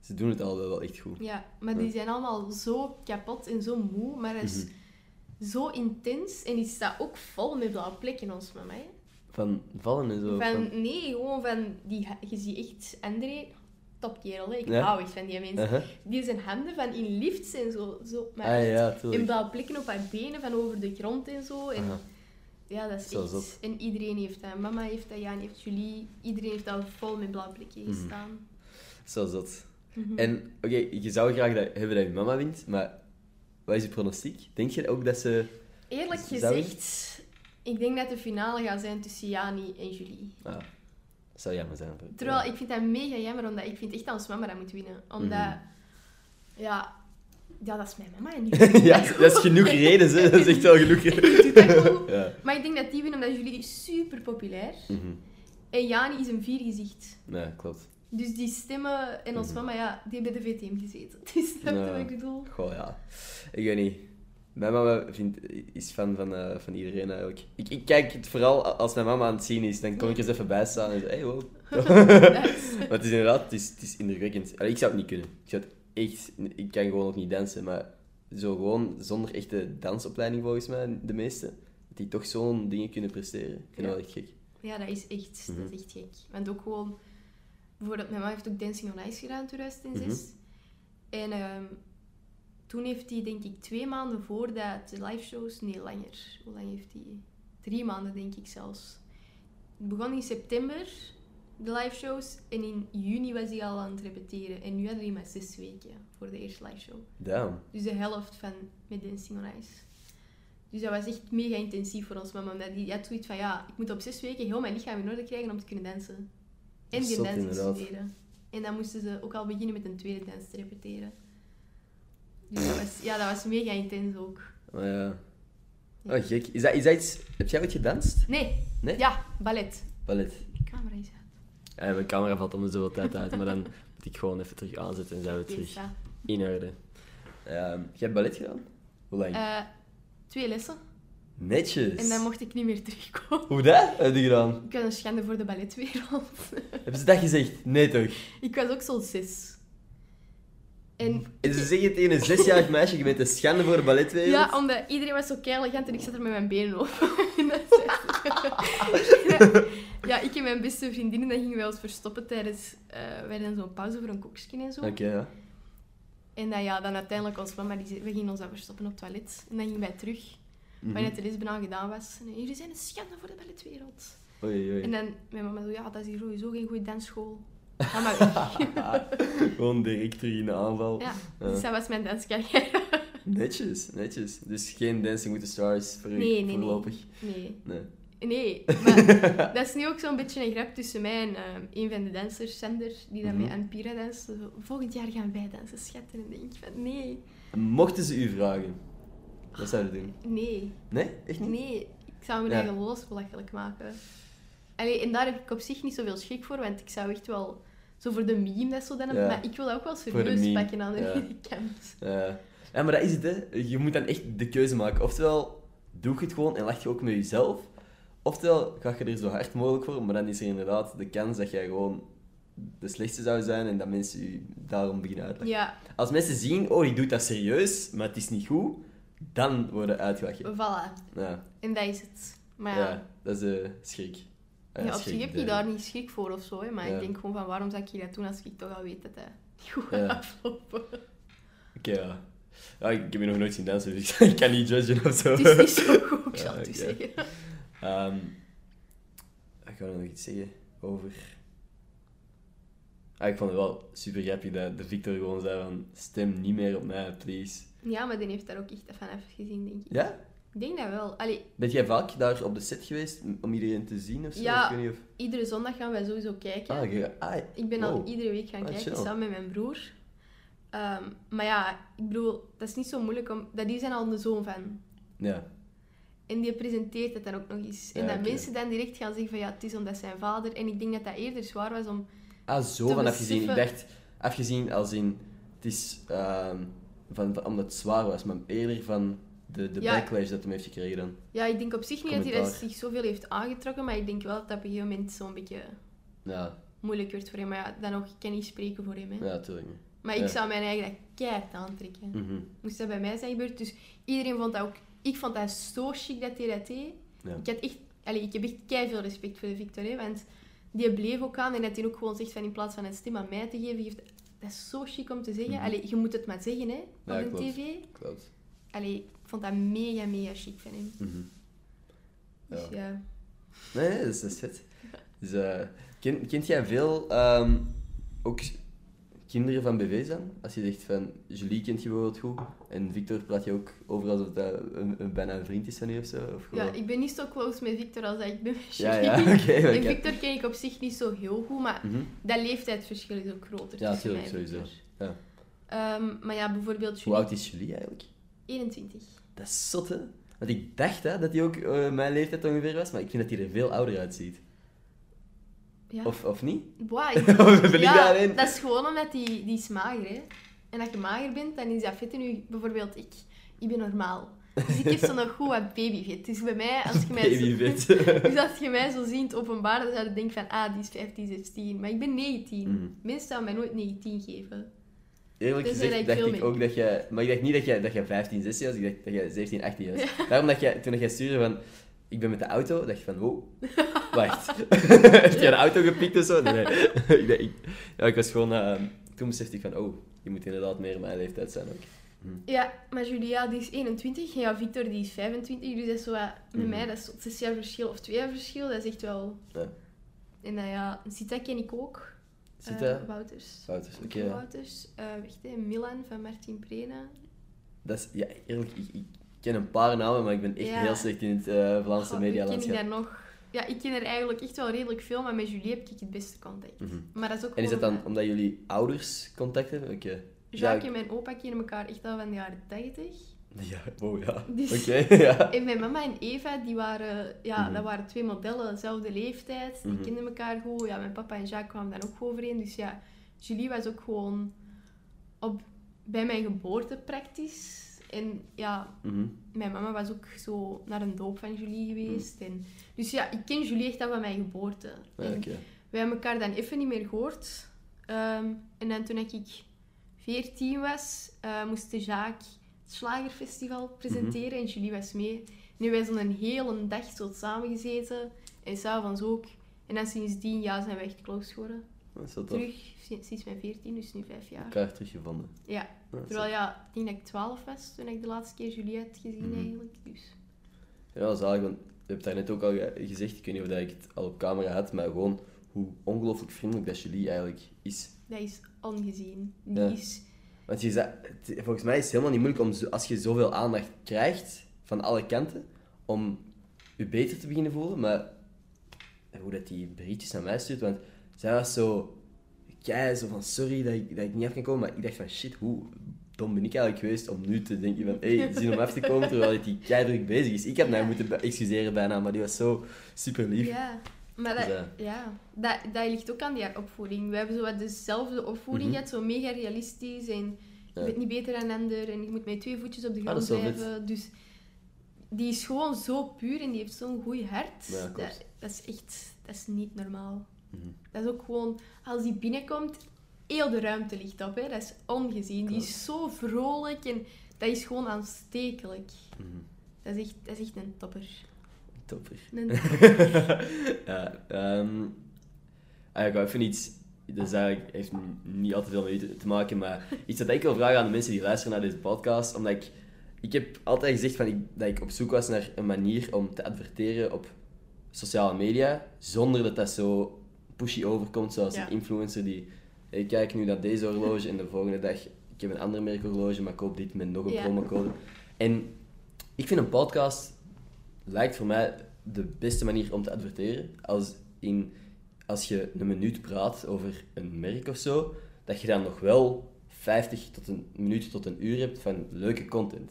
Ze doen het al wel echt goed. Ja, maar die zijn allemaal zo kapot en zo moe. Maar dat is Mhm. zo intens. En die staat ook vol met blauwe plekken, ons mama. Hè. Van vallen en zo. Van, van- Nee, gewoon van... Die, je ziet echt André... Topkerel. Ik Ja. hou echt van die mensen. Uh-huh. Die zijn handen van in lifts en zo. zo maar Ah ja, tuurlijk. blauwe plekken op haar benen, van over de grond en zo. En. Ja, dat is echt... zot. En iedereen heeft dat. Mama heeft dat, Jan heeft Julie. Iedereen heeft al vol met blauwe plekken Mhm. gestaan. Zo zot. Mhm. En oké, je zou graag dat, hebben dat je mama wint, maar wat is je pronostiek? Denk je ook dat ze... Eerlijk gezegd, ik denk dat de finale gaat zijn tussen Jani en Julie. Ah, dat zou jammer zijn. Terwijl ik vind dat mega jammer, omdat ik vind echt dat ons mama dat moet winnen. Omdat, Mhm. ja, ja, dat is mijn mama en die ja, dat is genoeg reden, hè. Dat is echt wel genoeg. Dat ja. Maar ik denk dat die winnen omdat Julie is super populair. Mhm. En Jani is een viergezicht. Ja, klopt. Dus die stemmen en ons Mhm. mama, ja, die hebben de VTM gezeten. Dus je Ja. wat ik bedoel? Goh, ja. Ik weet niet. Mijn mama vindt, is fan van, eh, van iedereen eigenlijk. Ik, ik kijk het vooral als mijn mama aan het zien is, dan kom ik eens even bij staan en zeg, hey, wow. Nice. Maar het is inderdaad, het is, het is indrukwekkend. Allee, ik zou het niet kunnen. Ik zou het echt, ik kan gewoon ook niet dansen, maar zo gewoon zonder echte dansopleiding volgens mij, de meeste, dat die toch zo'n dingen kunnen presteren. Ik vind dat wel echt gek. Ja, dat is echt, Mhm. dat is echt gek. Want ook gewoon... Bijvoorbeeld, mijn mama heeft ook Dancing on Ice gedaan in 2006. Mhm. En ehm, toen heeft hij, denk ik, twee maanden voordat de live shows, nee, langer. Hoe lang heeft hij? Drie maanden, denk ik zelfs. Het begon in september, de live shows. En in juni was hij al aan het repeteren. En nu hadden hij maar zes weken voor de eerste live show. Damn. Dus de helft van met Dancing on Ice. Dus dat was echt mega intensief voor ons mama. Omdat die had zoiets van, ja, ik moet op zes weken heel mijn lichaam in orde krijgen om te kunnen dansen. En die te studeren. En dan moesten ze ook al beginnen met een tweede dans te repeteren. Dus dat was, ja, dat was mega intens ook. Oh, ja. Oh, gek. Is dat, is dat iets... Heb jij ooit gedanst? Nee. Nee? Ja, ballet. Ballet. De camera is. Ja, mijn camera valt om de zoveel tijd uit, maar dan moet ik gewoon even terug aanzetten en zijn we terug in orde. Ehm jij hebt ballet gedaan? Hoe lang? Eh, twee lessen. Netjes. En dan mocht ik niet meer terugkomen. Hoe dat heb je gedaan? Ik was een schande voor de balletwereld. Hebben ze dat gezegd? Nee toch? ik was ook zo'n zes. En En ze zeggen tegen een zesjarig meisje, je bent een schande voor de balletwereld? Ja, omdat iedereen was zo keihard en ik zat er met mijn benen op. Dat ja, ik en mijn beste vriendinnen dat gingen wij ons verstoppen tijdens... eh wij hadden zo'n pauze voor een koekje en zo. Oké, ja. En dan, ja, dan uiteindelijk ons mama, die zei, we gingen ons dan verstoppen op het toilet. En dan gingen wij terug, Mhm. wanneer de les bijna gedaan was. En jullie zijn een schande voor de balletwereld. Oei, oei. En dan mijn mama zo, ja, dat is hier sowieso geen goede dansschool. Ga maar weg. Gewoon direct terug in de aanval. ja, Ja. dus dat was mijn danscarrière. Netjes, netjes. Dus geen Dancing with the Stars voor u nee. voorlopig? Nee. Nee. Nee, maar dat is nu ook zo'n beetje een grap tussen mij en eh, een van de dansers, Sander, die dan Mhm. met danst. Volgend jaar gaan wij dansen, schatten. En denk ik van, nee, Mochten ze u vragen, wat zou je doen? nee, Nee? Echt niet? nee. Ik zou mijn Ja. eigen los belachelijk maken. Allee, en daar heb ik op zich niet zoveel schrik voor, want ik zou echt wel... Zo voor de meme dat zo dan... Ja. Maar ik wil dat ook wel serieus pakken aan de ja. kant. Ja. ja, maar dat is het, hè. Je moet dan echt de keuze maken. Oftewel, doe je het gewoon en lach je ook met jezelf. Oftewel, ga je er zo hard mogelijk voor, maar dan is er inderdaad de kans dat jij gewoon de slechtste zou zijn en dat mensen je daarom beginnen uitlachen. Ja, Als mensen zien, oh, ik doe dat serieus, maar het is niet goed, dan worden uitgelachen. voilà. Ja, En dat is het. Maar ja. ja, dat is de schrik. ja, Ja, op zich heb je de- daar niet schrik voor of zo, hè, maar ik denk gewoon van, waarom zou ik hier dat doen als ik toch al weet dat dat niet goed Ja. gaat aflopen. Oké, ja. ja. Ik heb je nog nooit zien dansen, dus ik kan niet judgen of zo. Het is niet zo goed, ik zal het u zeggen. Ehm, ik ga nog iets zeggen over... Ah, ik vond het wel super grappig dat de Victor gewoon zei van... Stem niet meer op mij, please. Ja, maar die heeft daar ook echt van afgezien, denk ik. Ja? Ik denk dat wel. Allee, Ben jij vaak daar op de set geweest om iedereen te zien of zo? Ja. Ik weet niet of... iedere zondag gaan wij sowieso kijken. Ah, je... ah, ik ben al iedere week gaan Ah, kijken, chill. samen met mijn broer. Ehm, maar ja, ik bedoel, dat is niet zo moeilijk om... Dat die zijn al de zoon van. Ja. En die presenteert het dan ook nog eens. En Ja, dat mensen dan direct gaan zeggen van ja, het is omdat zijn vader... En ik denk dat dat eerder zwaar was om... Ah, zo van afgezien. Ik dacht, afgezien als in... Het is... ehm, van, van- omdat het zwaar was, maar eerder van de, de Ja. backlash dat hem heeft gekregen dan. Ja, ik denk op zich niet dat hij zich zoveel heeft aangetrokken, maar ik denk wel dat dat op een gegeven moment zo'n beetje Ja, moeilijk werd voor hem. Maar ja, dan nog, ik kan niet spreken voor hem. Hè. ja, tuurlijk niet. Maar ik zou mijn eigen dat keihard aantrekken. Mhm. Moest dat bij mij zijn gebeurd. Dus iedereen vond dat ook... Ik vond dat zo chic dat hij dat deed. Ja. Ik, had echt, allee, ik heb echt veel respect voor de Victor. Want die bleef ook aan. En dat hij ook gewoon zegt van in plaats van een stem aan mij te geven... Geeft, dat is zo chic om te zeggen. Allee, je moet het maar zeggen, hè. Op Ja, klopt. tv. Klopt. Allee, ik vond dat mega, mega chic van hem. Mhm. Dus Ja. ja. Nee, dat is, dat is vet. Dus, eh, ken, kent jij veel ehm, ook kinderen van BV's dan? Als je zegt van, Julie kent je bijvoorbeeld goed, en Victor praat je ook over alsof dat een, een, bijna een vriend is van je of zo? Of Ja, ik ben niet zo close met Victor als dat ik ben met ja, Julie. ja, maar En Victor ken ik op zich niet zo heel goed, maar Mhm. dat leeftijdsverschil is ook groter Ja, tussen mij tuurlijk, en sowieso. Ja. Ehm, maar ja, bijvoorbeeld Hoe Julie, oud is Julie eigenlijk? 21. Dat is zot, hè? Want ik dacht hè, dat hij ook eh, mijn leeftijd ongeveer was, maar ik vind dat hij er veel ouder uitziet. Ja. Of, of niet? Boah, ik- ja, daarin? dat is gewoon omdat die, die is mager, hè. En als je mager bent, dan is dat vet. Nu, bijvoorbeeld ik, ik ben normaal. Dus ik heb zo nog goed wat babyvet. Dus bij mij, als je mij zo, dus als je mij zo ziet in het openbaar, dan zou je denken van, ah, die is 15, 16. Maar ik ben 19. Mhm. Mensen zouden mij nooit 19 geven. Eerlijk Dus gezegd dacht ik ook dat je... Maar ik dacht niet dat je, dat je 15, 16 was. Ik dacht dat je 17, 18 was. Daarom dat je, toen jij stuurde van... Ik ben met de auto, dacht ik van... Wow. Wacht. Heb je een auto gepikt of zo? Nee, ik, dacht- ik, ja, ik was gewoon... eh, toen besefte ik van... Oh, je moet inderdaad meer mijn leeftijd zijn ook. Ja, maar Julia die is 21 en ja, Victor die is 25. Dus dat is zo wat, met Mhm. mij, dat is zes jaar verschil of twee jaar verschil. Dat is echt wel... Ja. En dan ja, Sita ken ik ook. Eh, dat? Wouters. Wouters, oké. Wouters. Eh, hè, Milan van Martin Prena. Dat is, ja, eerlijk, ik, ik ken een paar namen, maar ik ben echt Ja. heel slecht in het eh Vlaamse Goh, wie ken ik medialandschap. daar nog? Ja, ik ken er eigenlijk echt wel redelijk veel, maar met Julie heb ik het beste contact. Mhm. Maar dat is ook En is dat dan omdat jullie ouders contact hebben? Oké. Jacques Ja, en mijn opa kennen elkaar echt al van de jaren 80. Ja, oh ja. Dus- Oké, ja. En mijn mama en Eva, die waren, ja, Mhm. dat waren twee modellen, dezelfde leeftijd. Die Mhm. kenden elkaar goed. Ja, mijn papa en Jacques kwamen dan ook overeen. Dus ja, Julie was ook gewoon op, bij mijn geboorte praktisch. En ja, Mhm. mijn mama was ook zo naar een doop van Julie Mhm. geweest. En, dus ja, ik ken Julie echt al van mijn geboorte. Ja, En oké. wij hebben elkaar dan even niet meer gehoord. Ehm, en dan toen ik 14 was, eh moest de Jacques het Slagerfestival presenteren en Julie was mee. Nu wij zo'n hele dag zo samengezeten en s'avonds ook. En dan sindsdien ja, zijn we echt close geworden. Dat is. Terug sinds, mijn 14, dus nu 5 jaar. Elkaar teruggevonden. Ja, is terwijl ja, ik denk dat ik 12 was toen ik de laatste keer Julie had gezien Mhm. eigenlijk. Dus. Ja, zalig, want je hebt daar net ook al ge- gezegd, ik weet niet of ik het al op camera had, maar gewoon hoe ongelooflijk vriendelijk dat Julie eigenlijk is. Dat is ongezien. Die Ja. is... Want je zei, volgens mij is het helemaal niet moeilijk om, als je zoveel aandacht krijgt van alle kanten, om je beter te beginnen voelen. Maar hoe dat die berichtjes naar mij stuurt, want zij was zo, kei zo van sorry dat ik, dat ik niet af kan komen, maar ik dacht van shit, hoe dom ben ik eigenlijk geweest om nu te denken van hé, hey, zin om af te komen terwijl die kei druk bezig is. Ik heb mij Ja. moeten excuseren bijna, maar die was zo super lief. Ja, maar dat, Dus, eh, ja, dat, dat ligt ook aan die opvoeding. We hebben zo wat dezelfde opvoeding Mhm. gehad, zo mega realistisch en je Ja. bent niet beter dan ander en je moet met twee voetjes op de Ah, grond dat blijven. Dus die is gewoon zo puur en die heeft zo'n goed hart. Ja, dat, dat is echt, dat is niet normaal. Mhm. Dat is ook gewoon, als die binnenkomt, heel de ruimte ligt op. Hè. Dat is ongezien. Die is zo vrolijk en dat is gewoon aanstekelijk. Mhm. Dat is echt, dat is echt een topper. Topper. Een ja, ehm ah, ik wou even iets... Eigenlijk, heeft niet altijd veel mee te, te maken, maar iets dat ik wil vragen aan de mensen die luisteren naar deze podcast, omdat ik... Ik heb altijd gezegd van ik, dat ik op zoek was naar een manier om te adverteren op sociale media, zonder dat dat zo pushy overkomt, zoals Ja. een influencer die... Ik kijk nu naar deze horloge en de volgende dag... Ik heb een andere merkhorloge, maar ik koop dit met nog een Ja. promocode. En ik vind een podcast lijkt voor mij de beste manier om te adverteren. Als, in, als je een minuut praat over een merk of zo, dat je dan nog wel 50 tot een minuut tot een uur hebt van leuke content.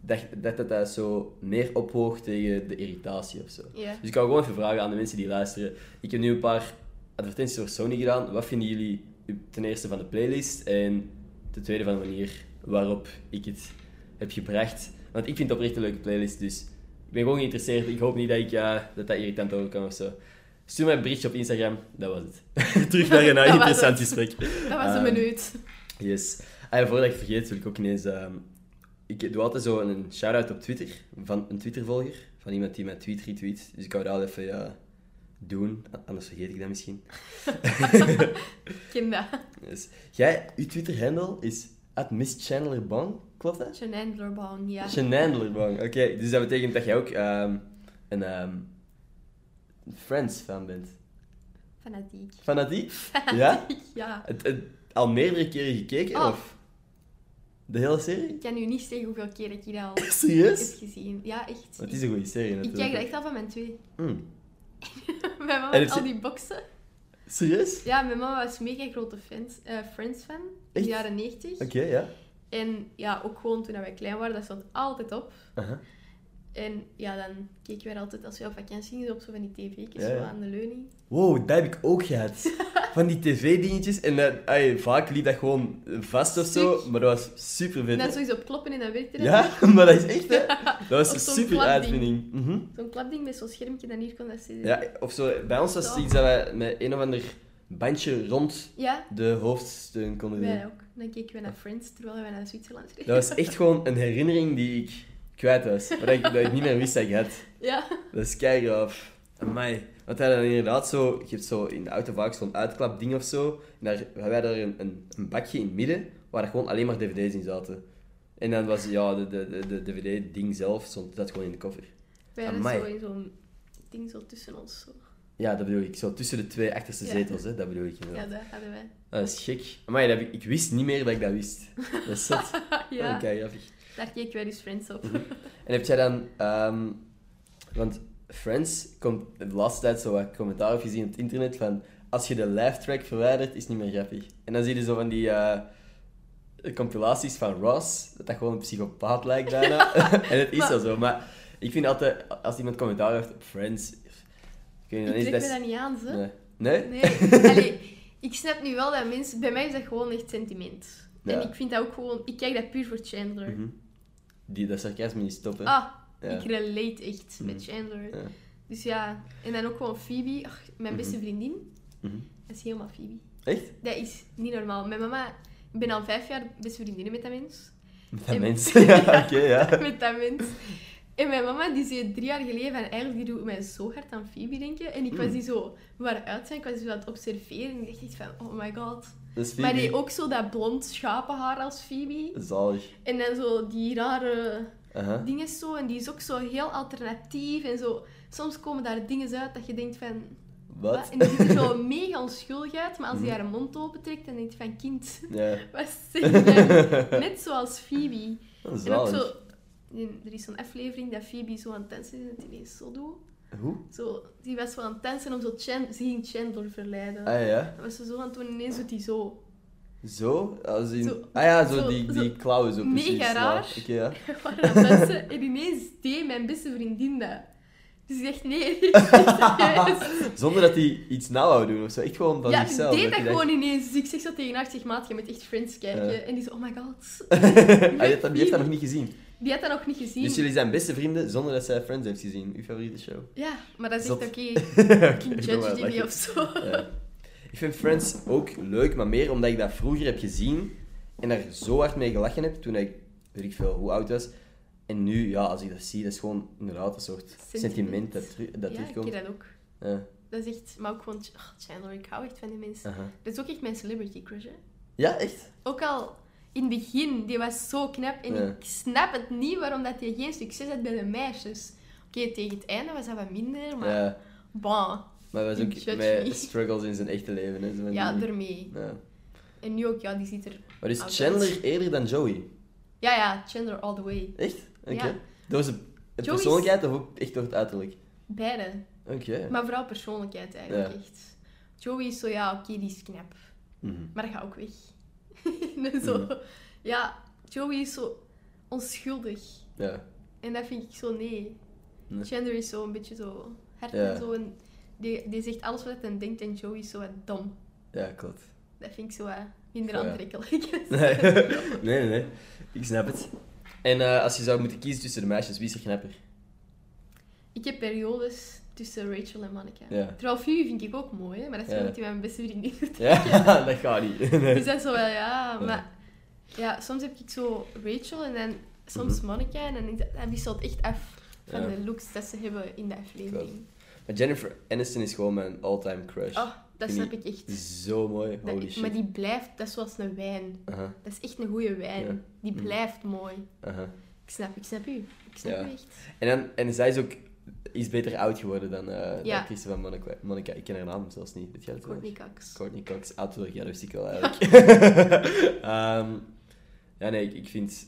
Dat dat, dat, dat zo meer opwoog tegen de irritatie of zo. Dus ik wou gewoon even vragen aan de mensen die luisteren. Ik heb nu een paar advertenties voor Sony gedaan. Wat vinden jullie ten eerste van de playlist en ten tweede van de manier waarop ik het heb gebracht? Want ik vind het oprecht een leuke playlist, dus ik ben gewoon geïnteresseerd. Ik hoop niet dat ik, eh, dat, dat irritant overkomt of zo. Stuur mij een berichtje op Instagram, dat was het. Terug naar een interessant gesprek. Dat was een Ehm, minuut. Yes. Ah, ja, voordat ik het vergeet, wil ik ook ineens... ehm, ik doe altijd zo een shout-out op Twitter, van een Twitter-volger, van iemand die mijn tweet retweet. Dus ik wou dat even ja, doen, anders vergeet ik dat misschien. Ik ken dat. Dus, jij, uw Twitter-handle is at misschannelerbang, klopt dat? Lorbaum, ja. Chanandlerbang, oké. Dus dat betekent dat jij ook ehm, een ehm, Friends-fan bent. Fanatiek. Fanatiek? Ja? Ja. Het, het, al meerdere keren gekeken, Oh. of? De hele serie? Ik kan u niet zeggen hoeveel keer ik die al heb gezien. Ja, echt. Het is een goede serie ik natuurlijk. kijk dat echt al van mijn twee. Hmm. Mijn mama had al die boxen. Serieus? Ja, mijn mama was mega grote fans, eh, Friends-fan. In de jaren 90. Oké, ja. En ja, ook gewoon toen wij klein waren, dat stond altijd op. En ja, dan keken wij er altijd als we op vakantie gingen op zo van die Ja, ja. aan de leuning. Wow, dat heb ik ook gehad. Van die tv-dingetjes. En dat, ay, vaak liep dat gewoon vast of zo, maar dat was super En vet. dan hè. sowieso op kloppen en dan werkte dat Ja, maar dat is echt, hè? Dat was een super uitvinding. Mhm. Zo'n klapding met zo'n schermpje dat hier kon dat ze... Ja, of zo, bij ons was het iets dat wij met een of ander bandje rond Ja, de hoofdsteun konden doen. wij ook. Dan keken we naar Friends terwijl wij naar Zwitserland reden. Dat was echt gewoon een herinnering die ik kwijt was. Maar dat ik, dat ik niet meer wist dat ik had. Ja. Dat is keigraaf. Amai. Want hij dan inderdaad zo... Je hebt zo in de auto vaak zo'n uitklapding of zo. En daar hebben wij daar een, een, een bakje in het midden waar er gewoon alleen maar dvd's in zaten. En dan was ja, de, de, de, de dvd-ding zelf stond dat gewoon in de koffer. Wij hadden Amai. zo in zo'n ding zo tussen ons. Zo. Ja, dat bedoel ik. Zo tussen de twee achterste Ja. zetels, hè. dat bedoel ik Ja, inderdaad. dat hadden wij. Dat is gek. Maar dat, ik wist niet meer dat ik dat wist. Dat is zot. ja, grappig. daar keek wij dus Friends op. En heb jij dan... ehm, want Friends komt de laatste tijd zo wat commentaar op gezien op het internet van... Als je de live track verwijdert, is het niet meer grappig. En dan zie je zo van die... eh, compilaties van Ross, dat dat gewoon een psychopaat lijkt bijna. en het is Maar- zo, maar ik vind altijd, als iemand commentaar heeft op Friends, ik weet niet, dan ik is trek het me dat niet aan, ze. Nee. Nee? Nee, allee, ik snap nu wel dat mensen... Bij mij is dat gewoon echt sentiment. Ja. En ik vind dat ook gewoon... Ik kijk dat puur voor Chandler. Mhm. Die, dat sarcasme niet stoppen. Ah, Ja. ik relate echt met Mhm. Chandler. Ja. Dus ja, en dan ook gewoon Phoebe, ach, mijn beste Mhm. vriendin. Mhm. Dat is helemaal Phoebe. Echt? Dat is niet normaal. Mijn mama, ik ben al vijf jaar beste vriendinnen met dat mens. Met dat En- mens. ja, oké, ja. met dat mens. En mijn mama, die zei drie jaar geleden van eigenlijk die doet mij zo hard aan Phoebe denken. En ik was Mm. die zo waar uit zijn, ik was die zo aan het observeren. En ik dacht echt van, oh my god. Maar die ook zo dat blond schapenhaar als Phoebe. Zalig. En dan zo die rare Dingen zo. En die is ook zo heel alternatief. En zo, soms komen daar dingen uit dat je denkt van... Wat? En die ziet er zo mega onschuldig uit. Maar als die Mhm. haar mond opentrekt, dan denk je van... Kind, Ja. wat zeg je? Net zoals Phoebe. En ook Zalig. zo... Er is zo'n aflevering dat Phoebe zo aan het dansen is en het ineens zo doet. Hoe? Zo, die was zo aan het dansen om zo Chan, ze ging Chandler verleiden. Ah ja. Dat was ze zo aan het doen en ineens doet hij zo. Zo? Als in... Zo- ah ja, zo, zo- die, die klauwen zo mega precies. raar. Oké, ja. Waren aan het dansen en ineens deed mijn beste vriendin dat. Dus ik dacht, nee, dit is niet serieus. Zonder dat hij iets na wou doen of zo. Echt gewoon van Ja, zichzelf. deed dat hij dacht- gewoon ineens. Dus ik zeg zo tegen haar, zeg, maat, je moet echt Friends kijken. Ja. En die zo, oh my god. Ah, die, heeft dat, die heeft dat nog niet gezien. Die had dat nog niet gezien. Dus jullie zijn beste vrienden zonder dat zij Friends heeft gezien. Uw favoriete show. Ja, maar dat is echt oké. Okay. doe Judge die niet of zo. Ik vind Friends ook leuk, maar meer omdat ik dat vroeger heb gezien en daar zo hard mee gelachen heb toen ik, weet ik veel, hoe oud was. En nu, ja, als ik dat zie, dat is gewoon inderdaad een soort sentiment, Sentiment. dat, teru- dat ja, ik terugkomt. dat ook. Ja. Dat is echt... Maar ook gewoon... Oh, Chandler, ik hou echt van die mensen. Dat is ook echt mijn celebrity crush, hè. ja, echt? Ook al in het begin, die was zo knap. En Ja. ik snap het niet waarom dat die geen succes had bij de meisjes. Oké, tegen het einde was dat wat minder, maar... Ja. Bon, Maar hij was ook Judge met me. struggles in zijn echte leven. Hè. Zo ja, die- ermee. ja. En nu ook, ja, die ziet er... Maar is Chandler eerder dan Joey? Ja, ja, Chandler all the way. Echt? Oké. Ja. Door zijn is- persoonlijkheid of ook echt door het uiterlijk? Beide. Oké. Maar vooral persoonlijkheid eigenlijk, Ja. echt. Joey is zo, ja, oké, die is knap. Mhm. Maar dat gaat ook weg. En zo, Mhm. Ja, Joey is zo onschuldig. Ja. En dat vind ik zo, nee. Nee. Chandler is zo een beetje zo hard Ja. en zo. En die, die zegt alles wat hij denkt en Joey is zo wat dom. Ja, klopt. Dat vind ik zo wat minder ja. aantrekkelijk. Nee. nee, nee, nee. Ik snap het. En eh, als je zou moeten kiezen tussen de meisjes, wie is er knapper? ik heb periodes tussen Rachel en Monica. Ja. Terwijl Phoebe vind ik ook mooi, hè, maar dat is Ja. hij mijn beste vriendin. Ja, dat gaat niet. Nee. Dus dat is zo wel, ja, maar... Ja, soms heb ik zo Rachel en dan soms Mhm. Monica en dan is dat, wisselt echt af van de looks dat ze hebben in de aflevering. Maar Jennifer Aniston is gewoon mijn all-time crush. Oh, dat snap ik echt. Zo mooi, Dat- holy shit. maar die blijft, dat is zoals een wijn. Aha, Dat is echt een goede wijn. Ja. Die Mhm. blijft mooi. aha. Ik snap, ik snap u. Ik snap Ja. u echt. En, dan, en zij is ook iets beter oud geworden dan de Ja. van Monica. Monica. Ik ken haar naam zelfs niet. Jij dat Courtney wel? Cox. Courtney Cox. Oud ja, dat wist ik wel eigenlijk. Ehm, ja, nee, ik, ik vind...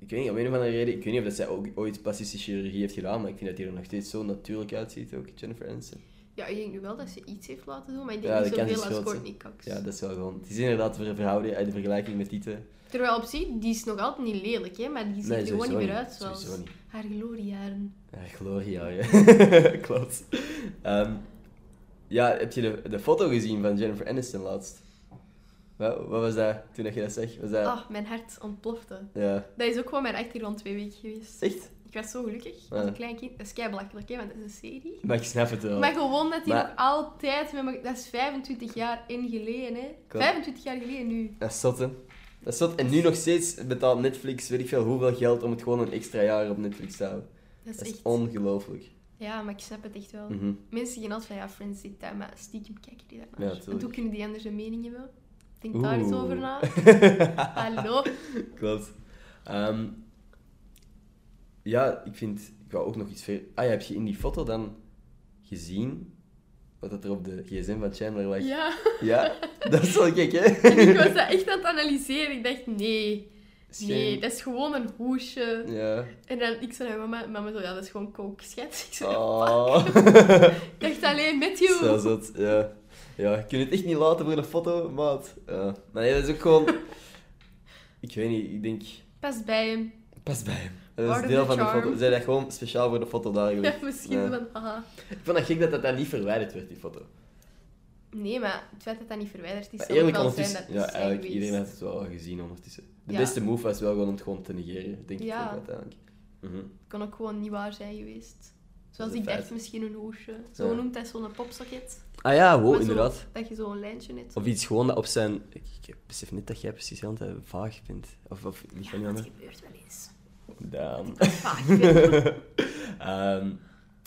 Ik weet niet, om een of andere reden... Ik weet niet of dat zij ook ooit plastische chirurgie heeft gedaan, maar ik vind dat hij er nog steeds zo natuurlijk uitziet, ook Jennifer Aniston. Ja, ik denk nu wel dat ze iets heeft laten doen, maar ik denk Ja, niet zoveel is als. Courtney Cox. Ja, dat is wel gewoon... Het is inderdaad ver- verhouden uit de vergelijking met twee. Terwijl op zich, die is nog altijd niet lelijk, hè, maar die ziet Nee, er gewoon niet meer uit zoals niet. haar gloriejaren. Ja, Gloria, ja. Klopt. Ehm, ja, heb je de, de foto gezien van Jennifer Aniston laatst? Wat, wat was dat toen dat je dat zegt? Was dat... Ah, mijn hart ontplofte. Ja. Dat is ook gewoon mijn achtergrond twee weken geweest. Echt? Ik was zo gelukkig als Ja. een klein kind. Dat is kei belachelijk, hè, want dat is een serie. Maar ik snap het wel. Maar gewoon dat hij Maar- nog altijd... Met me, dat is 25 jaar in geleden, hè. Klopt. 25 jaar geleden nu. Dat is zot, hè? Dat is zot. En nu nog steeds betaalt Netflix, weet ik veel, hoeveel geld om het gewoon een extra jaar op Netflix te houden. Dat is Dat is echt... ongelooflijk. Ja, maar ik snap het echt wel. Mhm. Mensen zeggen altijd van, ja, Friends dat, maar stiekem kijken die daarnaar. Ja, hoe kunnen die anders een mening hebben? Denk daar eens over na. Hallo. Klopt. Ehm, ja, ik vind... Ik wou ook nog iets ver... Ah ja, heb je in die foto dan gezien wat dat er op de gsm van Chandler lag? Ja. Ja, dat is wel gek, hè? En ik was dat echt aan het analyseren. Ik dacht, nee. Nee, dat is gewoon een hoesje. Ja. En dan, ik zei naar mama, mama zo, ja, dat is gewoon coke, schat. Ik zei, Oh. ik dacht alleen, Matthew. Zo zot, ja. Ja, ik kan het echt niet laten voor een foto, maat. Ja. Maar nee, dat is ook gewoon... Ik weet niet, ik denk... Pas bij hem. Pas bij hem. Dat is deel van de foto. Zij dat gewoon speciaal voor de foto daar Ja, gelegd. misschien Ja. van, haha. Ik vond het gek dat dat dan niet verwijderd werd, die foto. Nee, maar het feit dat dat niet verwijderd is, zal ook wel zijn dat Ja, het eigenlijk, geweest. iedereen heeft het wel gezien ondertussen. De Ja. beste move was wel gewoon om het gewoon te negeren, denk Ja. ik ook uiteindelijk. Mhm. Het kan ook gewoon niet waar zijn geweest. Zoals ik dacht, misschien een hoesje. Zo Ja. noemt hij zo'n popsocket. Ah ja, wow, zo- inderdaad. Dat je zo'n lijntje hebt. Of iets gewoon dat op zijn... Ik, ik besef niet dat jij precies heel vaag bent. Of, of niet van Ja, jou, dat gebeurt wel eens. Damn. Vaag. vind. Ehm,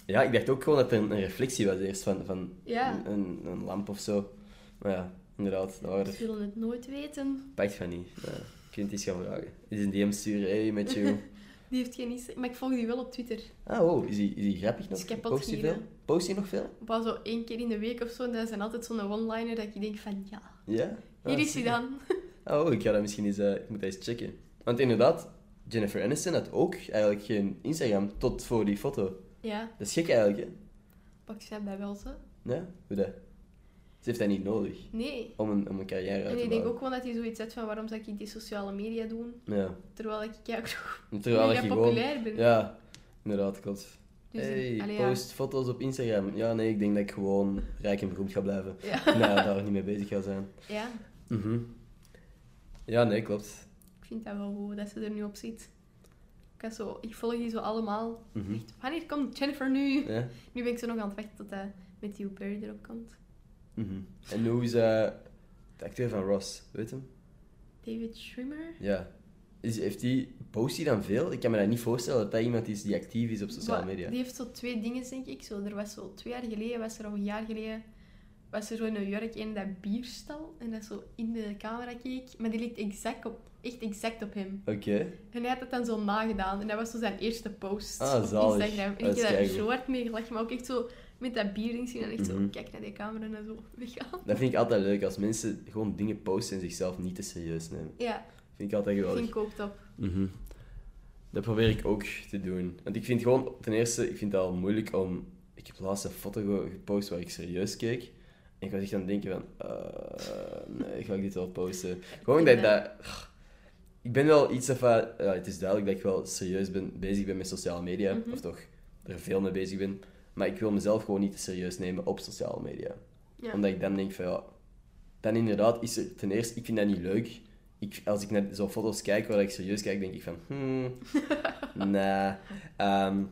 ja, ik dacht ook gewoon dat er een, reflectie was eerst van, van Ja. een, een, een lamp of zo. Maar ja, inderdaad, dat waren We zullen het nooit weten. pakt van niet. Ja, je kunt iets gaan vragen. Is een DM sturen, hey, met you. Die heeft geen Insta- Maar ik volg die wel op Twitter. Ah, wow, is hij is die grappig nog? Kapot Post hij gieren. veel? Post hij nog veel? Pas zo één keer in de week of zo. En dat zijn altijd zo'n one-liner dat ik denk van, ja, Ja? hier Ah, is hij dan. Oh, ik ga dat misschien eens, eh, ik moet dat eens checken. Want inderdaad, Jennifer Aniston had ook eigenlijk geen Instagram tot voor die foto. Ja, Dat is gek eigenlijk, hè? pak snap dat wel zo. Ja, hoe dat? Ze heeft dat niet nodig Nee. om een, om een carrière uit En te ik denk ook gewoon dat hij zoiets zegt van waarom zou ik die sociale media doen, Ja, terwijl ik nog terwijl mega gewoon... populair ben. Ja, inderdaad, klopt. Dus, hey, allee, ja. post foto's op Instagram. Ja, nee, ik denk dat ik gewoon rijk en beroemd ga blijven. Ja. Nee, daar niet mee bezig ga zijn. ja, Mhm. Ja, nee, klopt. ik vind dat wel goed dat ze er nu op zit. Ik, zo, ik volg die zo allemaal. Echt, wanneer komt Jennifer nu? Ja. Nu ben ik zo nog aan het wachten tot hij met die Perry erop komt. Mhm. En hoe is eh, de acteur van Ross? Weet hem? David Schwimmer? Ja. Is, heeft die, post hij dan veel? Ik kan me dat niet voorstellen dat dat iemand is die actief is op sociale media. Die heeft zo twee dingen, denk ik. Zo, er was zo twee jaar geleden, was er of een jaar geleden, was er zo in New York een dat bierstal. En dat zo in de camera keek. Maar die liet exact op, echt exact op hem. Oké. En hij had het dan zo nagedaan. En dat was zo zijn eerste post Ah, op zalig. Instagram. En Dat ik heb daar zo hard mee gelachen. Maar ook echt zo met dat bierding zien. En echt Mhm. zo, kijk naar die camera en zo weggaan. Dat vind ik altijd leuk, als mensen gewoon dingen posten en zichzelf niet te serieus nemen. Ja, Vind ik altijd geweldig. vind ik ook top. Mhm. Dat probeer ik ook te doen. Want ik vind gewoon, ten eerste, ik vind het al moeilijk om... Ik heb laatst een foto ge- gepost waar ik serieus keek. En ik was echt aan het denken van... eh, nee, ga ik dit wel posten? Gewoon dat... dat ik ben wel iets van... Ja, het is duidelijk dat ik wel serieus ben, bezig ben met sociale media. Mhm. Of toch, er veel mee bezig ben. Maar ik wil mezelf gewoon niet te serieus nemen op sociale media. Ja. Omdat ik dan denk van ja, dan inderdaad is er ten eerste, ik vind dat niet leuk. Ik, als ik naar zo'n foto's kijk waar ik serieus kijk, denk ik van hmm, nee. Ehm,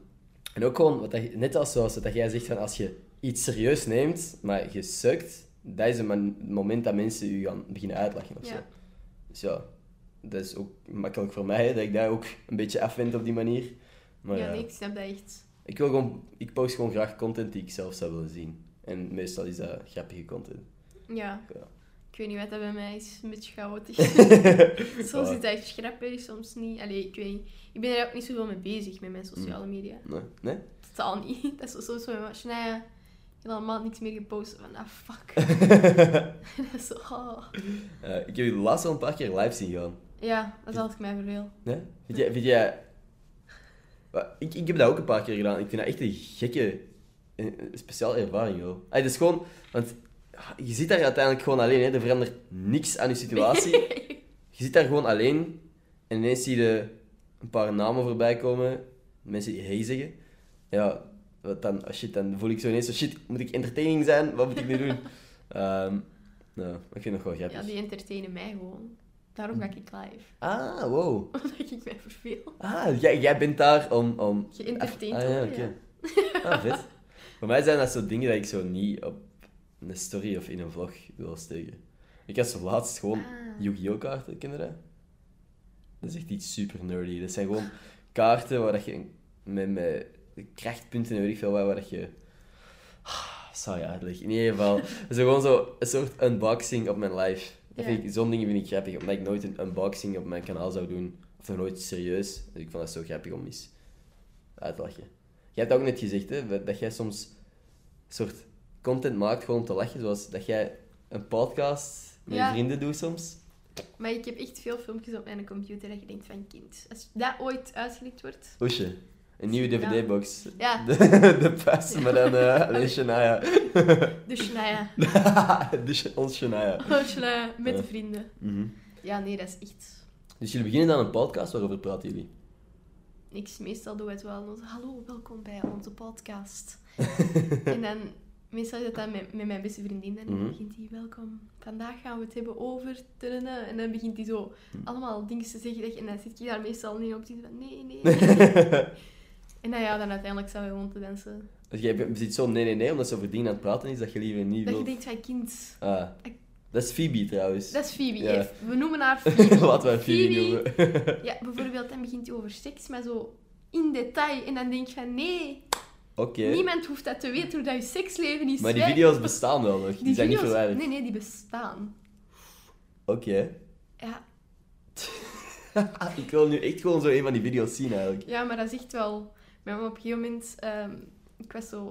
en ook gewoon, wat dat, net als zoals dat jij zegt, van als je iets serieus neemt, maar je sukt, dat is een man- moment dat mensen je gaan beginnen uitlachen of zo. Ja. Dus ja, dat is ook makkelijk voor mij, dat ik daar ook een beetje afwend op die manier. Maar ja, ja, nee, ik snap dat echt. Ik, wil gewoon, ik post gewoon graag content die ik zelf zou willen zien. En meestal is dat grappige content. Ja. Ja. Ik weet niet wat dat bij mij is. Een beetje chaotisch. soms is dat echt grappig, soms niet. Allee, ik weet niet. Ik ben er ook niet zoveel mee bezig met mijn sociale media. Nee? nee? Totaal niet. Dat is zo- soms zo met Shania. Ik heb al een maand niks meer gepost. Van, ah, fuck. dat is zo, oh. Eh, ik heb je laatst al een paar keer live zien gaan. Ja, dat is altijd mij verveel. Nee? Vind jij... Vind jij... Ik, ik heb dat ook een paar keer gedaan. Ik vind dat echt een gekke, een, een speciale ervaring, joh. Ay, het is gewoon... Want ah, je zit daar uiteindelijk gewoon alleen, hè. Er verandert niks aan je situatie. Je zit daar gewoon alleen. En ineens zie je een paar namen voorbij komen. Mensen die hey zeggen. Ja, wat dan? Oh shit, dan voel ik zo ineens zo... Shit, moet ik entertaining zijn? Wat moet ik nu doen? Ehm nou, ik vind het nog wel grappig. Ja, die entertainen mij gewoon. Daarom ga ik live. Ah, wow. Omdat ik mij verveel. Ah, jij, jij bent daar om... om... Geëntertained ah, ja, worden, oké. Ah, vet. Voor mij zijn dat zo dingen dat ik zo niet op een story of in een vlog wil steken. Ik had zo laatst gewoon Ah. Yu-Gi-Oh kaarten, je dat? Is echt iets super nerdy. Dat zijn gewoon kaarten waar dat je met, met krachtpunten en weet ik veel wat, waar dat je... Ah, Zou je uitleggen. In ieder geval, is gewoon zo een soort unboxing op mijn live. Dat vind ik, zo'n dingen vind ik grappig, omdat ik nooit een unboxing op mijn kanaal zou doen. Of nog nooit serieus. Dus ik vond dat zo grappig om eens uit te lachen. Jij hebt ook net gezegd, hè, dat jij soms een soort content maakt gewoon om te lachen. Zoals dat jij een podcast met Ja. je vrienden doet soms. Maar ik heb echt veel filmpjes op mijn computer dat je denkt van kind. Als dat ooit uitgelekt wordt... Oesje. Een nieuwe dvd-box. Ja, De, de pas, maar dan alleen Shania. nou ja. dus ons Shania. Oh, Shania, met de vrienden. Mhm. Ja, nee, dat is echt... Dus jullie beginnen dan een podcast, waarover praten jullie? Niks, meestal doen we het wel. Hallo, welkom bij onze podcast. en dan, meestal is het dan met, met mijn beste vriendin. En dan Mhm. begint hij, welkom. Vandaag gaan we het hebben over... tadada." En dan begint hij zo Mhm. allemaal dingen te zeggen. dat En dan zit je daar meestal niet op. te van, nee, nee, nee. En dan, ja, dan uiteindelijk zijn we gewoon te dansen. Dus jij zit zo nee, nee, nee, omdat ze over dingen aan het praten is, dat je liever niet Dat je denkt van, kind... Ah, dat is Phoebe trouwens. Dat is Phoebe. Ja. We noemen haar Phoebe. We haar Phoebe noemen. Ja, bijvoorbeeld, dan begint hij over seks, maar zo in detail. En dan denk je van, nee, Oké. niemand hoeft dat te weten hoe dat je seksleven is. Maar die Wij- video's bestaan wel nog. Die, zijn niet video's- verwijderd. Nee, nee, die bestaan. Oké. Ja, ik wil nu echt gewoon zo een van die video's zien eigenlijk. ja, maar dat is echt wel... Mama op een gegeven moment... ehm, ik was zo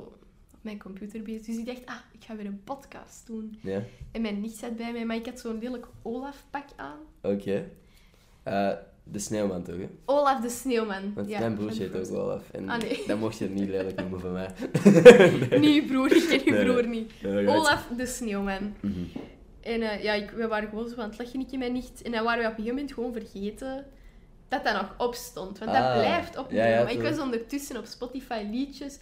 op mijn computer bezig, dus ik dacht, ah, ik ga weer een podcast doen. Ja. En mijn nicht zat bij mij, maar ik had zo'n lelijk Olaf-pak aan. Oké. Eh, de sneeuwman toch, hè? Olaf de Sneeuwman. Want ja, mijn broertje heet ook. Olaf. En Ah, nee. dat mocht je niet lelijk noemen van mij. Nee, broer, ik ken je Nee, broer niet. Olaf de Sneeuwman. Mhm. En eh, ja, ik, we waren gewoon zo aan het lachen, ik en mijn nicht. En dan waren we op een gegeven moment gewoon vergeten dat dat nog op stond. Want dat Ah, blijft opnemen. ja, ja, maar ik was ondertussen op Spotify liedjes.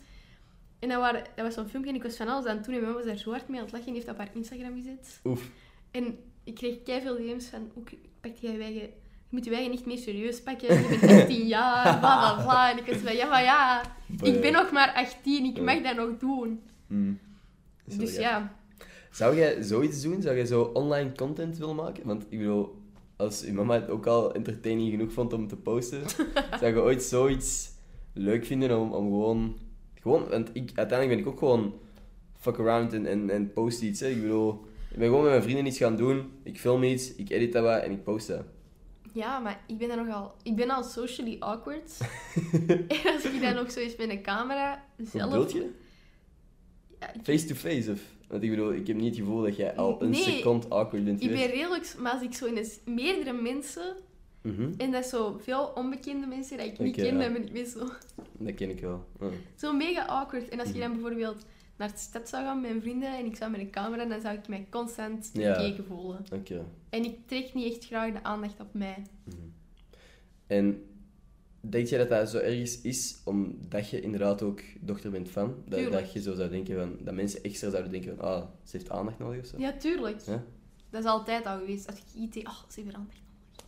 En dan waren, dat was zo'n filmpje en ik was van alles aan het doen. En mijn mama was daar zo hard mee aan het lachen en heeft dat op haar Instagram gezet. Oef. En ik kreeg veel DM's van, hoe pakt jij wijgen... Je moet je wijgen niet meer serieus pakken. Je bent 18 jaar, bla bla bla. En ik was van, ja, maar ja, ik ben nog maar 18. Ik mag dat nog doen. Dat wel Dus ja, Zou jij zoiets doen? Zou jij zo online content willen maken? Want ik bedoel, als je mama het ook al entertaining genoeg vond om te posten, zou je ooit zoiets leuk vinden om, om gewoon... Gewoon, want ik, uiteindelijk ben ik ook gewoon fuck around en, en, en post iets. Hè. Ik bedoel, ik ben gewoon met mijn vrienden iets gaan doen. Ik film iets, ik edit dat wat en ik post dat. Ja, maar ik ben er nogal... Ik ben al socially awkward. en als ik dan nog zo eens met een camera zelf... bedoel je? Ja, ik, Face-to-face of... Want ik bedoel, ik heb niet het gevoel dat jij al een Nee. seconde awkward bent ik ben redelijk... Maar als ik zo in meerdere mensen... Mhm. En dat zo veel onbekende mensen die ik niet ken, ja. dan ben ik zo... Dat ken ik wel. Ja. Zo mega awkward. En als je Mhm. dan bijvoorbeeld naar de stad zou gaan met mijn vrienden en ik zou met een camera, dan zou ik mij constant Ja. bekeken voelen. En ik trek niet echt graag de aandacht op mij. En denk jij dat dat zo ergens is omdat je inderdaad ook dochter bent van? Dat, dat je zo zou denken van, dat mensen extra zouden denken van, ah, ze heeft aandacht nodig of zo? Ja, tuurlijk. Ja? Dat is altijd al geweest. Als ik iets oh, ze heeft aandacht.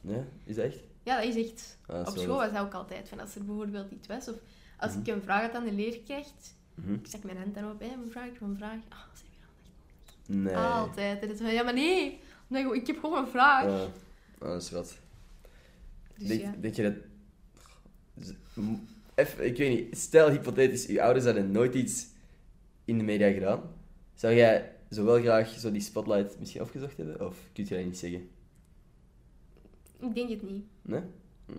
Ja? Is dat echt? Ja, dat is echt... Ah, dat Op school was dat ook altijd. Van als er bijvoorbeeld iets was, of als Mhm. ik een vraag had aan de leerkracht, Mhm. ik stak mijn hand daarop, hé, een vraag, een vraag. Ah, ze heeft er Nee. aandacht. Altijd. En dan is van, ja, maar nee. nee. Ik heb gewoon een vraag. Ah, ah, dat is wat. Dus denk, ja. denk je dat... Even, ik weet niet, stel hypothetisch, je ouders hadden nooit iets in de media gedaan. Zou jij zo wel graag zo die spotlight misschien afgezocht hebben? Of kun je dat niet zeggen? Ik denk het niet. Nee? Hm,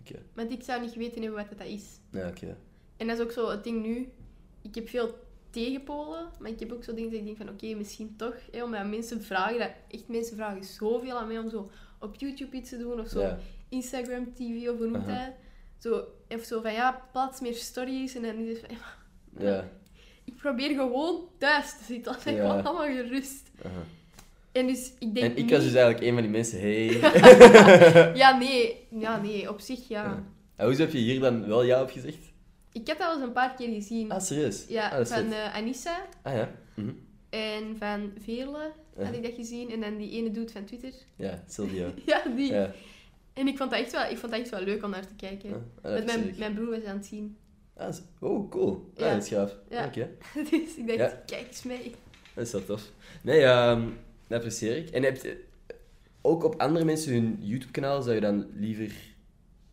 Oké. Want ik zou niet weten hebben wat dat is. Ja, oké. En dat is ook zo het ding nu. Ik heb veel tegenpolen, maar ik heb ook zo dingen dat ik denk van oké, misschien toch. Hè, omdat mensen vragen, dat, echt mensen vragen zoveel aan mij om zo op YouTube iets te doen of zo. Ja. Instagram TV of hoe noemt dat? Zo, of zo van ja, plaats meer stories. En dan is het van ja, Ja. ik probeer gewoon thuis te zitten. Ben ik Ja. allemaal gerust. En dus ik denk En ik niet- was dus eigenlijk een van die mensen, hey. Ja, nee. Ja, nee. Op zich, ja. Ja. En hoezo heb je hier dan wel ja op gezegd? Ik heb dat al eens een paar keer gezien. Ah, serieus? ja, ah, van eh, Anissa Ah ja? Mhm. en van Veerle had ik dat gezien. En dan die ene doet van Twitter. Ja, Sylvia. Ja, die. ja. En ik vond, dat echt wel, ik vond dat echt wel leuk om naar te kijken. Dat is mijn, mijn broer was aan het zien. Ah, oh, cool. Ah, Ja. dat is gaaf. Ja. Oké, dus ik dacht, Ja. kijk eens mee. dat is wel tof. Nee, ehm, dat apprecieer ik. En heb je, ook op andere mensen hun YouTube-kanaal zou je dan liever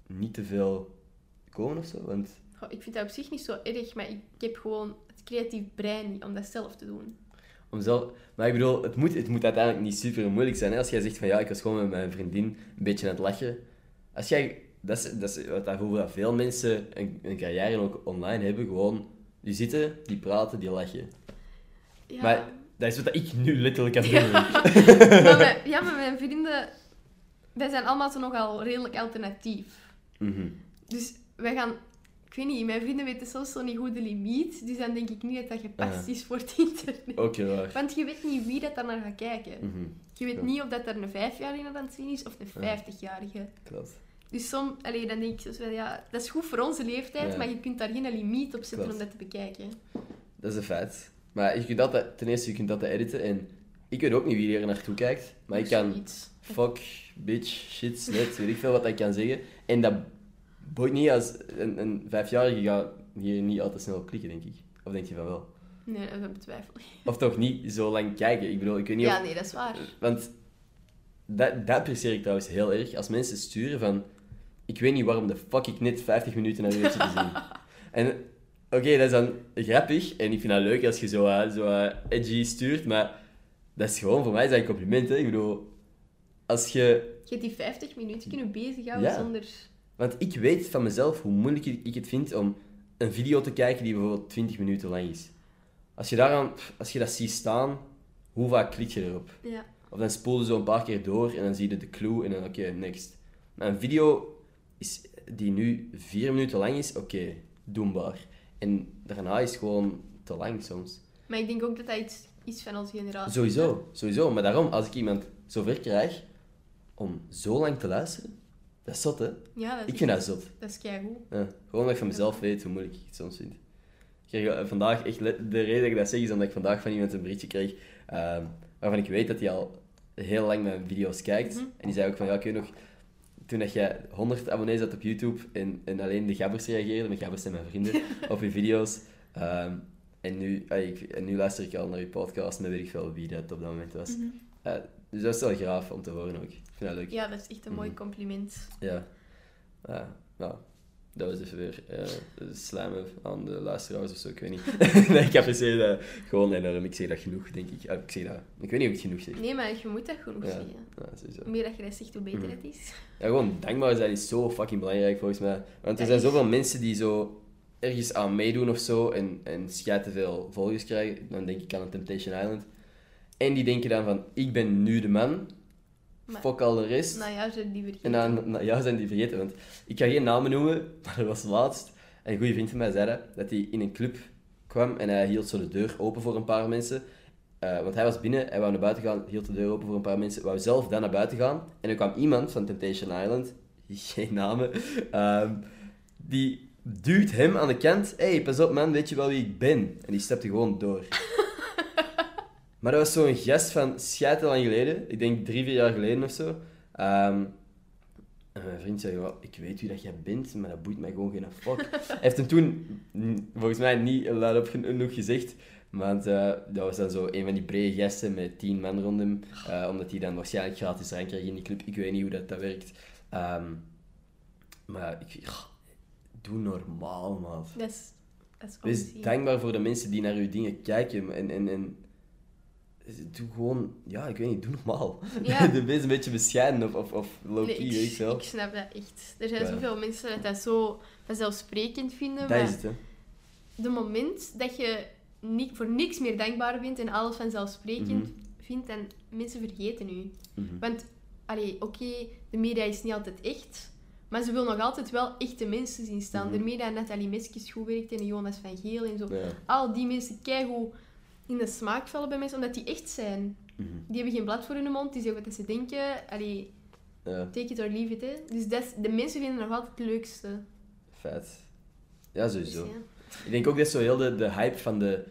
niet te veel komen of zo? Want, Goh, ik vind dat op zich niet zo erg, maar ik heb gewoon het creatief brein niet om dat zelf te doen. Om zelf... Maar ik bedoel, het moet, het moet uiteindelijk niet super moeilijk zijn. Hè? Als jij zegt van ja, ik was gewoon met mijn vriendin een beetje aan het lachen. Als jij... Dat is, dat is wat daarover dat veel mensen een, een carrière ook online hebben. Gewoon, die zitten, die praten, die lachen. Ja. Maar dat is wat ik nu letterlijk aan het doen Ja. maar mijn, ja, maar mijn vrienden, wij zijn allemaal zo nogal redelijk alternatief. Mhm. Dus wij gaan, ik weet niet, mijn vrienden weten soms zo niet goed de limiet. Dus dan denk ik niet dat dat gepast is voor het internet. Heel raar. Want je weet niet wie dat daar naar gaat kijken. Mhm. Je weet Ja. niet of dat er een vijfjarige aan het zien is of een Ja. vijftigjarige. Klopt. Dus som, allee, dan denk ik ja, dat is goed voor onze leeftijd, Ja. maar je kunt daar geen limiet op zetten Klopt. om dat te bekijken. Dat is een feit. Maar je kunt dat, ten eerste, je kunt dat editen. En ik weet ook niet wie er naartoe kijkt. Maar ik kan fuck, bitch, shit, slet, weet ik veel wat ik kan zeggen. En dat boeit niet als een, een vijfjarige gaat hier niet al te snel op klikken, denk ik. Of denk je van wel? Nee, dat betwijfel ik. Of toch niet zo lang kijken. Ik bedoel, ik weet niet Ja, of... nee, dat is waar. Want dat, dat apprecieer ik trouwens heel erg. Als mensen sturen van... Ik weet niet waarom de fuck ik net 50 minuten naar je te zien. En oké, dat is dan grappig. En ik vind dat leuk als je zo, eh, zo eh, edgy stuurt. Maar dat is gewoon, voor mij is dat een compliment. Hè? Ik bedoel, als je... Je hebt die 50 minuten kunnen bezighouden Ja. zonder... Want ik weet van mezelf hoe moeilijk ik het vind om een video te kijken die bijvoorbeeld 20 minuten lang is. Als je, daaraan, als je dat ziet staan, hoe vaak klik je erop? Ja. Of dan spoel je zo een paar keer door en dan zie je de clue en dan oké, next. Maar een video is, die nu vier minuten lang is, oké, doenbaar. En daarna is gewoon te lang soms. Maar ik denk ook dat dat iets is van onze generatie. Sowieso, sowieso. Maar daarom, als ik iemand zover krijg om zo lang te luisteren, dat is zot, hè? Ja, dat is, Ik vind dat zot. dat is keigoed. Ja, gewoon omdat ik van mezelf weet hoe moeilijk ik het soms vind. Ik kreeg eh, vandaag echt, de reden dat ik dat zeg is omdat ik vandaag van iemand een berichtje kreeg ehm, waarvan ik weet dat hij al heel lang mijn video's kijkt. Mhm. En die zei ook van, ja, ik weet nog, toen dat jij 100 abonnees had op YouTube en, en alleen de gabbers reageerden, mijn gabbers zijn mijn vrienden, op je video's. ehm, en, nu, ah, ik, en nu luister ik al naar je podcast met weet ik veel wie dat op dat moment was. Mhm. Eh, dus dat is wel graaf om te horen ook. Ik vind dat leuk. Ja, dat is echt een mooi Mhm. compliment. Ja. Ja, nou, dat was even weer eh slijmen aan de luisteraars of zo, ik weet niet. nee, ik apprecieer dat gewoon enorm. Ik zeg dat genoeg, denk ik. Ah, ik zeg dat. Ik weet niet of ik het genoeg zeg. Nee, maar je moet dat genoeg Ja, zeggen. ja sowieso. Hoe meer dat je dat zegt, hoe beter Mhm. het is. Ja, gewoon dankbaar zijn is zo fucking belangrijk volgens mij. Want er zijn zoveel mensen die zo ergens aan meedoen of zo en, en schijt te veel volgers krijgen. Dan denk ik aan een Temptation Island. En die denken dan van, ik ben nu de man. Maar- Fuck al de rest. Nou ja, ze die vergeten. En dan, nou, ja, zijn die vergeten. Want ik ga geen namen noemen, maar er was laatst een goede vriend van mij zei dat, dat hij in een club kwam en hij hield zo de deur open voor een paar mensen. Eh, want hij was binnen, hij wou naar buiten gaan, hield de deur open voor een paar mensen, wou zelf dan naar buiten gaan. En er kwam iemand van Temptation Island, geen namen, ehm, die duwt hem aan de kant. Hé, hey, pas op man, weet je wel wie ik ben? En die stapte gewoon door. Maar dat was zo'n gast van schijt lang geleden. Ik denk drie, vier jaar geleden of zo. Ehm, en mijn vriend zei, "Ja, ik weet wie dat jij bent, maar dat boeit mij gewoon geen fuck. Hij heeft hem toen, volgens mij, niet luidop genoeg gezegd. Want eh, dat was dan zo een van die brede gasten met tien man rond hem. eh, omdat hij dan waarschijnlijk gratis drank kreeg in die club. Ik weet niet hoe dat, dat werkt. Ehm, maar ik... ja, doe normaal, man. Dat is, dat is Wees dankbaar voor de mensen die naar uw dingen kijken. En, en, en doe gewoon, ja, ik weet niet, doe normaal. Ja. wees een beetje bescheiden of, of, of low-key, Nee, weet ik ik, wel. ik snap dat echt. Er zijn Ja. zoveel mensen dat dat zo vanzelfsprekend vinden. Dat is het, hè. de moment dat je voor niks meer dankbaar bent en alles vanzelfsprekend Mhm. vindt, dan mensen vergeten u. Mhm. Want, allee, oké, de media is niet altijd echt, maar ze wil nog altijd wel echte mensen zien staan. Mhm. De media Nathalie Meskes goed werkt en Jonas van Geel en zo. Ja. Al die mensen keigoed in de smaak vallen bij mensen, omdat die echt zijn. Mhm. Die hebben geen blad voor hun mond, die zeggen wat ze denken. Allee, ja, take it or leave it, hè. Dus dat is- de mensen vinden nog altijd het leukste. vet. Ja, Dus, sowieso. ja. Ik denk ook dat zo heel de, de hype van de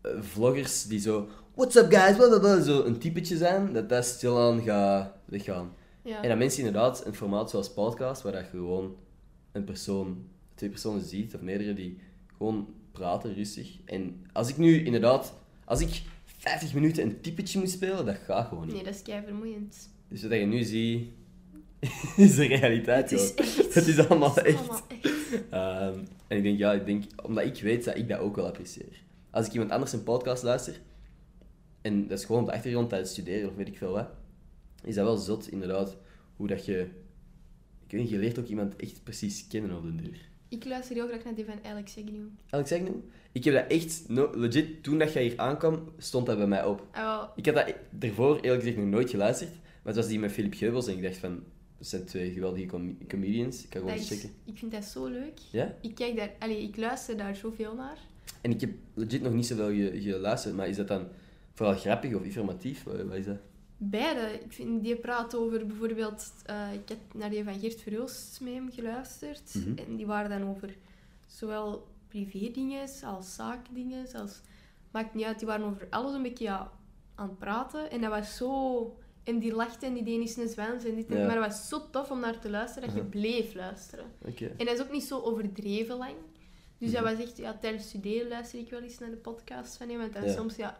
eh, vloggers die zo... What's up guys? Blablabla, zo een typetje zijn, dat dat stilaan gaat weggaan. Ja. En dat mensen inderdaad een formaat zoals podcast, waar dat je gewoon een persoon, twee personen ziet, of meerdere, die gewoon praten rustig. En als ik nu inderdaad, als ik 50 minuten een typetje moet spelen, dat gaat gewoon niet. Nee, dat is kei vermoeiend. Dus wat je nu ziet, is de realiteit Het is echt. Het is allemaal Het is echt. allemaal echt. Ehm, en ik denk, ja, ik denk, omdat ik weet dat ik dat ook wel apprecieer. Als ik iemand anders een podcast luister, en dat is gewoon op de achtergrond tijdens studeren of weet ik veel wat, is dat wel zot, inderdaad, hoe dat je... Ik weet niet, je leert ook iemand echt precies kennen op de duur. Ik luister heel graag naar die van Alex Agnew. Alex Agnew? Ik heb dat echt, no, legit, toen dat jij hier aankwam, stond dat bij mij op. Ah, Ik had dat ervoor eerlijk gezegd nog nooit geluisterd, maar het was die met Philip Geubels en ik dacht van, dat zijn twee geweldige com- comedians, ik kan gewoon eens checken. ik vind dat zo leuk. Ja? Ik, kijk daar, allee, ik luister daar zoveel naar. En ik heb legit nog niet zoveel ge- geluisterd, maar is dat dan vooral grappig of informatief? Wat is dat? Beide. Ik vind, die praat over bijvoorbeeld... eh, ik heb naar die van Geert Verhulst met hem geluisterd. Mhm. En die waren dan over zowel privé-dingen als zaakdingen. Als, maakt niet uit, die waren over alles een beetje ja, aan het praten. En dat was zo... En die lachte en die deed niet een zwans en dit en Ja. Maar dat was zo tof om naar te luisteren dat je Mhm. bleef luisteren. En dat is ook niet zo overdreven lang. Dus Mhm. dat was echt, ja, tijdens studeren luister ik wel eens naar de podcast van hem. Want dan Ja. soms, ja,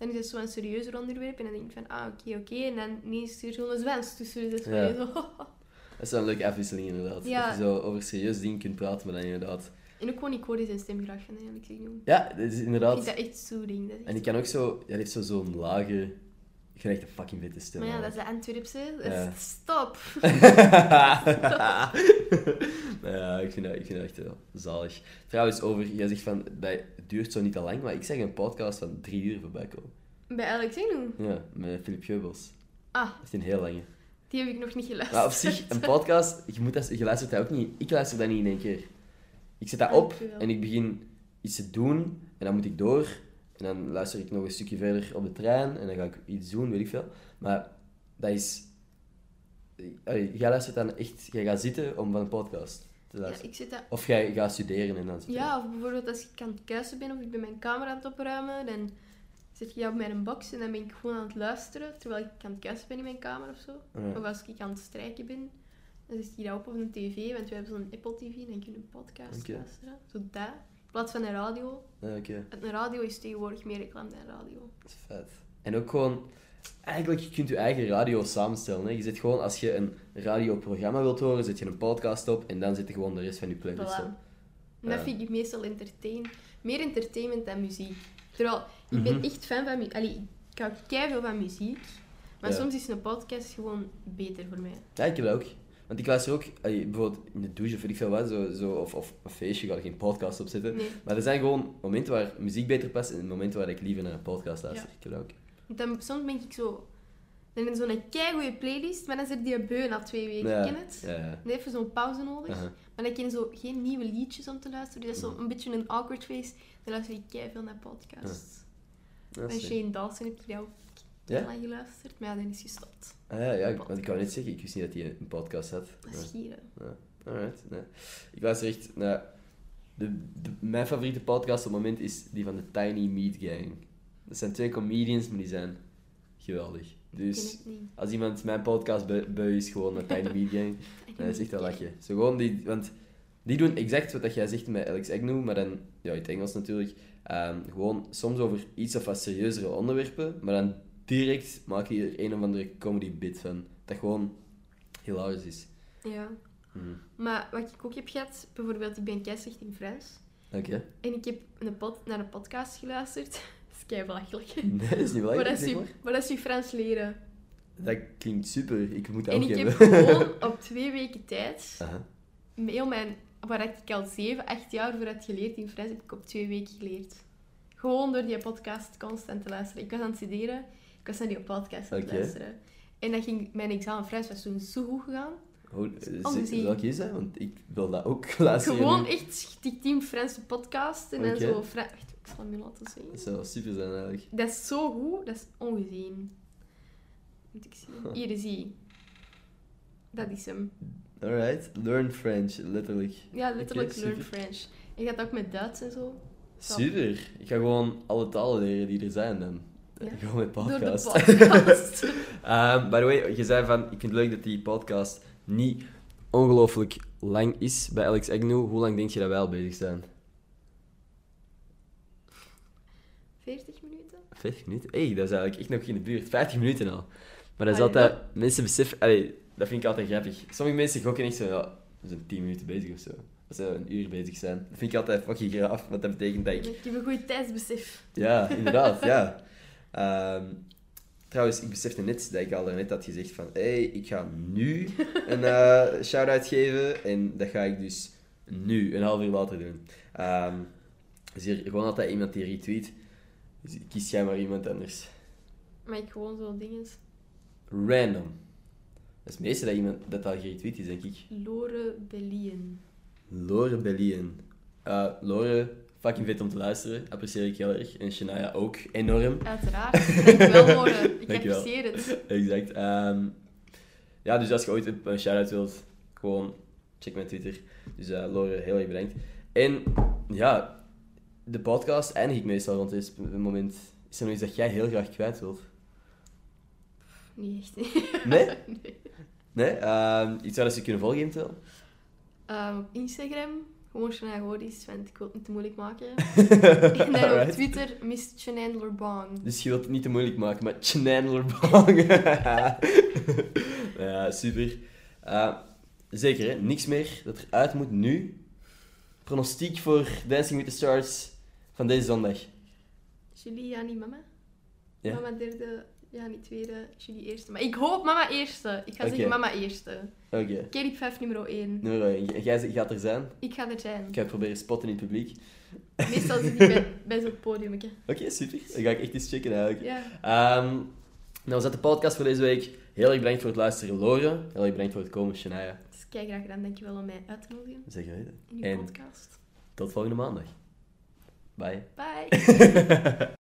dan is het zo'n serieuzer onderwerp. En dan denk ik van, ah, oké, oké. En dan ineens is er zo'n zwans tussen. Dus Ja. zo. Dat is wel een leuke afwisseling inderdaad. Ja. Dat je zo over serieus dingen kunt praten, maar dan inderdaad... En ook gewoon, ik hoor zijn stem graag van. Ik zeg. Ja, dat is Ik vind inderdaad... dat echt. Dat is En ik kan ook zo... Ja, heeft zo zo'n lage... Je krijgt een fucking witte stem. Maar ja, dat is de Antwerpse. Ja. Stop. Nou ja, ik vind, dat, ik vind dat echt wel zalig. Trouwens, over... Jij zegt van, dat duurt zo niet te lang, maar ik zeg een podcast van drie uur voorbij komen. Bij Alex Enu. Ja, met Philip Geubels. Ah, Dat is een heel lange. die heb ik nog niet geluisterd. Maar op zich, een podcast, je, moet dat, je luistert dat ook niet. Ik luister dat niet in één keer. Ik zet dat op Dankjewel. en ik begin iets te doen en dan moet ik door. En dan luister ik nog een stukje verder op de trein en dan ga ik iets doen, weet ik veel. Maar dat is... Allee, jij luistert dan echt... Jij gaat zitten om van een podcast te Ja, luisteren. ik zit dat... Of jij gaat studeren en dan zit Ja, of bijvoorbeeld als ik aan het kuisen ben of ik ben mijn kamer aan het opruimen, dan zit je op mijn box en dan ben ik gewoon aan het luisteren terwijl ik aan het kuisen ben in mijn kamer of zo. Ja. Of als ik aan het strijken ben, dan zit je dat op op een tv, want we hebben zo'n Apple TV en dan kun je een podcast luisteren. Zo dat. In plaats van een radio. Oké. Een radio is tegenwoordig meer reclame dan radio. Dat is vet. En ook gewoon... Eigenlijk, je kunt je eigen radio samenstellen. Hè. Je zet gewoon, als je een radioprogramma wilt horen, zet je een podcast op en dan zet je gewoon de rest van je playlist Voilà. op. En dat vind ik meestal entertain. Meer entertainment dan muziek. Terwijl, ik ben Mhm. echt fan van muziek. Allee, ik hou veel van muziek. Maar Ja. soms is een podcast gewoon beter voor mij. Ja, ik heb dat ook. Want ik luister ook, bijvoorbeeld in de douche of weet ik veel wat, zo, zo, of, of een feestje, ga ik geen podcast opzetten. Nee. Maar er zijn gewoon momenten waar muziek beter past en momenten waar ik liever naar een podcast luister. Ja. Ik heb dat ook. Want dan, soms ben ik zo... Dan je zo'n keigoede playlist, maar dan zit die beu na twee weken. Ja. Ken het? Ja, ja. Dan heb je zo'n pauze nodig. Maar dan ken je zo geen nieuwe liedjes om te luisteren. Dus dat is Mhm. zo een beetje een awkward face. Dan luister ik veel naar podcasts. Van is leuk. Shane Dawson heb ook Ja? lang geluisterd. Maar ja, dan is gestopt. Ah, ja, ja, ik- want ik wou net zeggen, ik wist niet dat hij een podcast had. Dat Ja. is gieren. Alright, nee. Ik luister echt naar... De, de- mijn favoriete podcast op het moment is die van de Tiny Meat Gang. Dat zijn twee comedians, maar die zijn geweldig. Dus niet. als iemand mijn podcast beu beu is, gewoon naar Tiny Meat Gang. Dat is echt een lachje. Zo gewoon die, want die doen exact wat dat jij zegt met Alex Agnew, maar dan ja, in het Engels natuurlijk. Ehm, gewoon soms over iets of wat serieuzere onderwerpen, maar dan direct maak je er een of andere comedy bit van. Dat gewoon hilarisch is. Ja. Mhm. Maar wat ik ook heb gehad, bijvoorbeeld, ik ben keisrecht in Frans. Oké. En ik heb een pod, naar een podcast geluisterd. Dat is kei belachelijk. Nee, dat is niet Maar belangrijk, dat is maar. maar dat is je Frans leren. Dat klinkt super. Ik moet dat En ook ik heb hebben. gewoon op twee weken tijd, heel mijn, waar ik al zeven, acht jaar voor had geleerd in Frans, heb ik op twee weken geleerd. Gewoon door die podcast constant te luisteren. Ik was aan het studeren, was naar die podcast aan het luisteren. En dat ging, mijn examen Frans was toen zo goed gegaan. Hoe, zeg- Ongezien. welke is dat? Want ik wil dat ook luisteren. Gewoon echt die team Franse podcast. En dan zo... Fra- ik zal hem nu laten zien. Dat zou super zijn eigenlijk. Dat is zo goed, dat is ongezien. Moet ik zien. Hier is hij. Dat is hem. Alright. Learn French, letterlijk. Ja, letterlijk learn. French. Je gaat ook met Duits en zo. Super. Ik ga gewoon alle talen leren die er zijn dan. Ja. Gewoon met Door de podcast. podcast. Ehm, by the way, je zei van, ik vind het leuk dat die podcast niet ongelooflijk lang is bij Alex Agnew. Hoe lang denk je dat wij al bezig zijn? 40 minuten? 50 minuten? Hé, hey, dat is eigenlijk echt nog in de buurt. 50 minuten al. Maar dat is altijd... Mensen beseffen... Allee, dat vind ik altijd grappig. Sommige mensen gokken echt zo... Ja, we zijn 10 minuten bezig of zo. Als ze een uur bezig zijn. Dat vind ik altijd fucking graaf. Want dat betekent dat ik... Ik heb een goed tijdsbesef. Ja, inderdaad, ja. Ehm, trouwens, ik besefte net dat ik al net had gezegd van... Hé, hey, ik ga nu een eh shout-out geven. En dat ga ik dus nu, een half uur later doen. Ehm dus hier gewoon altijd iemand die retweet. Dus kies jij maar iemand anders. Maar ik gewoon zo dingen. Random. Dat is het meeste dat iemand dat al geretweet is, denk ik. Lore Bellien. Lore Bellien. Eh, Lore, fucking vet om te luisteren. Apprecieer ik heel erg. En Shania ook enorm. Uiteraard. Dankjewel, Lore. Ik Dankjewel. apprecieer het. Exact. Ehm, ja, dus als je ooit een shout-out wilt, gewoon check mijn Twitter. Dus eh, Lore, heel erg bedankt. En ja, de podcast eindig ik meestal rond dit moment. Is er nog iets dat jij heel graag kwijt wilt? Niet echt. Nee? nee. Nee? Ehm, iets waar ze kunnen volgen eventueel? Ehm, op Instagram, gewoon Shania Godis, want ik wil het niet te moeilijk maken. en dan op. Twitter, Miss Chandler Bong. Dus je wilt het niet te moeilijk maken, maar Chandler Bong. ja, super. Eh, zeker, hè? niks meer dat eruit moet nu. Pronostiek voor Dancing with the Stars van deze zondag. Julie, ja, niet mama. Ja? Mama derde, ja, niet tweede, Julie eerste. Maar ik hoop mama eerste. Ik ga zeggen mama eerste. Oké. Kelly 5 nummer 1. Nummer één. En jij gaat er zijn. Ik ga er zijn. Ik ga proberen spotten in het publiek. Meestal zit ik bij, bij zo'n podiumetje. Oké, super. Dan ga ik echt eens checken eigenlijk. Ja. Ehm, nou, was dat de podcast voor deze week. Heel erg bedankt voor het luisteren, Lore. Heel erg bedankt voor het komen, Shania. Dus kijk graag gedaan. Dankjewel om mij uit te nodigen Zeg je weten. in En podcast. tot volgende maandag. Bye. Bye.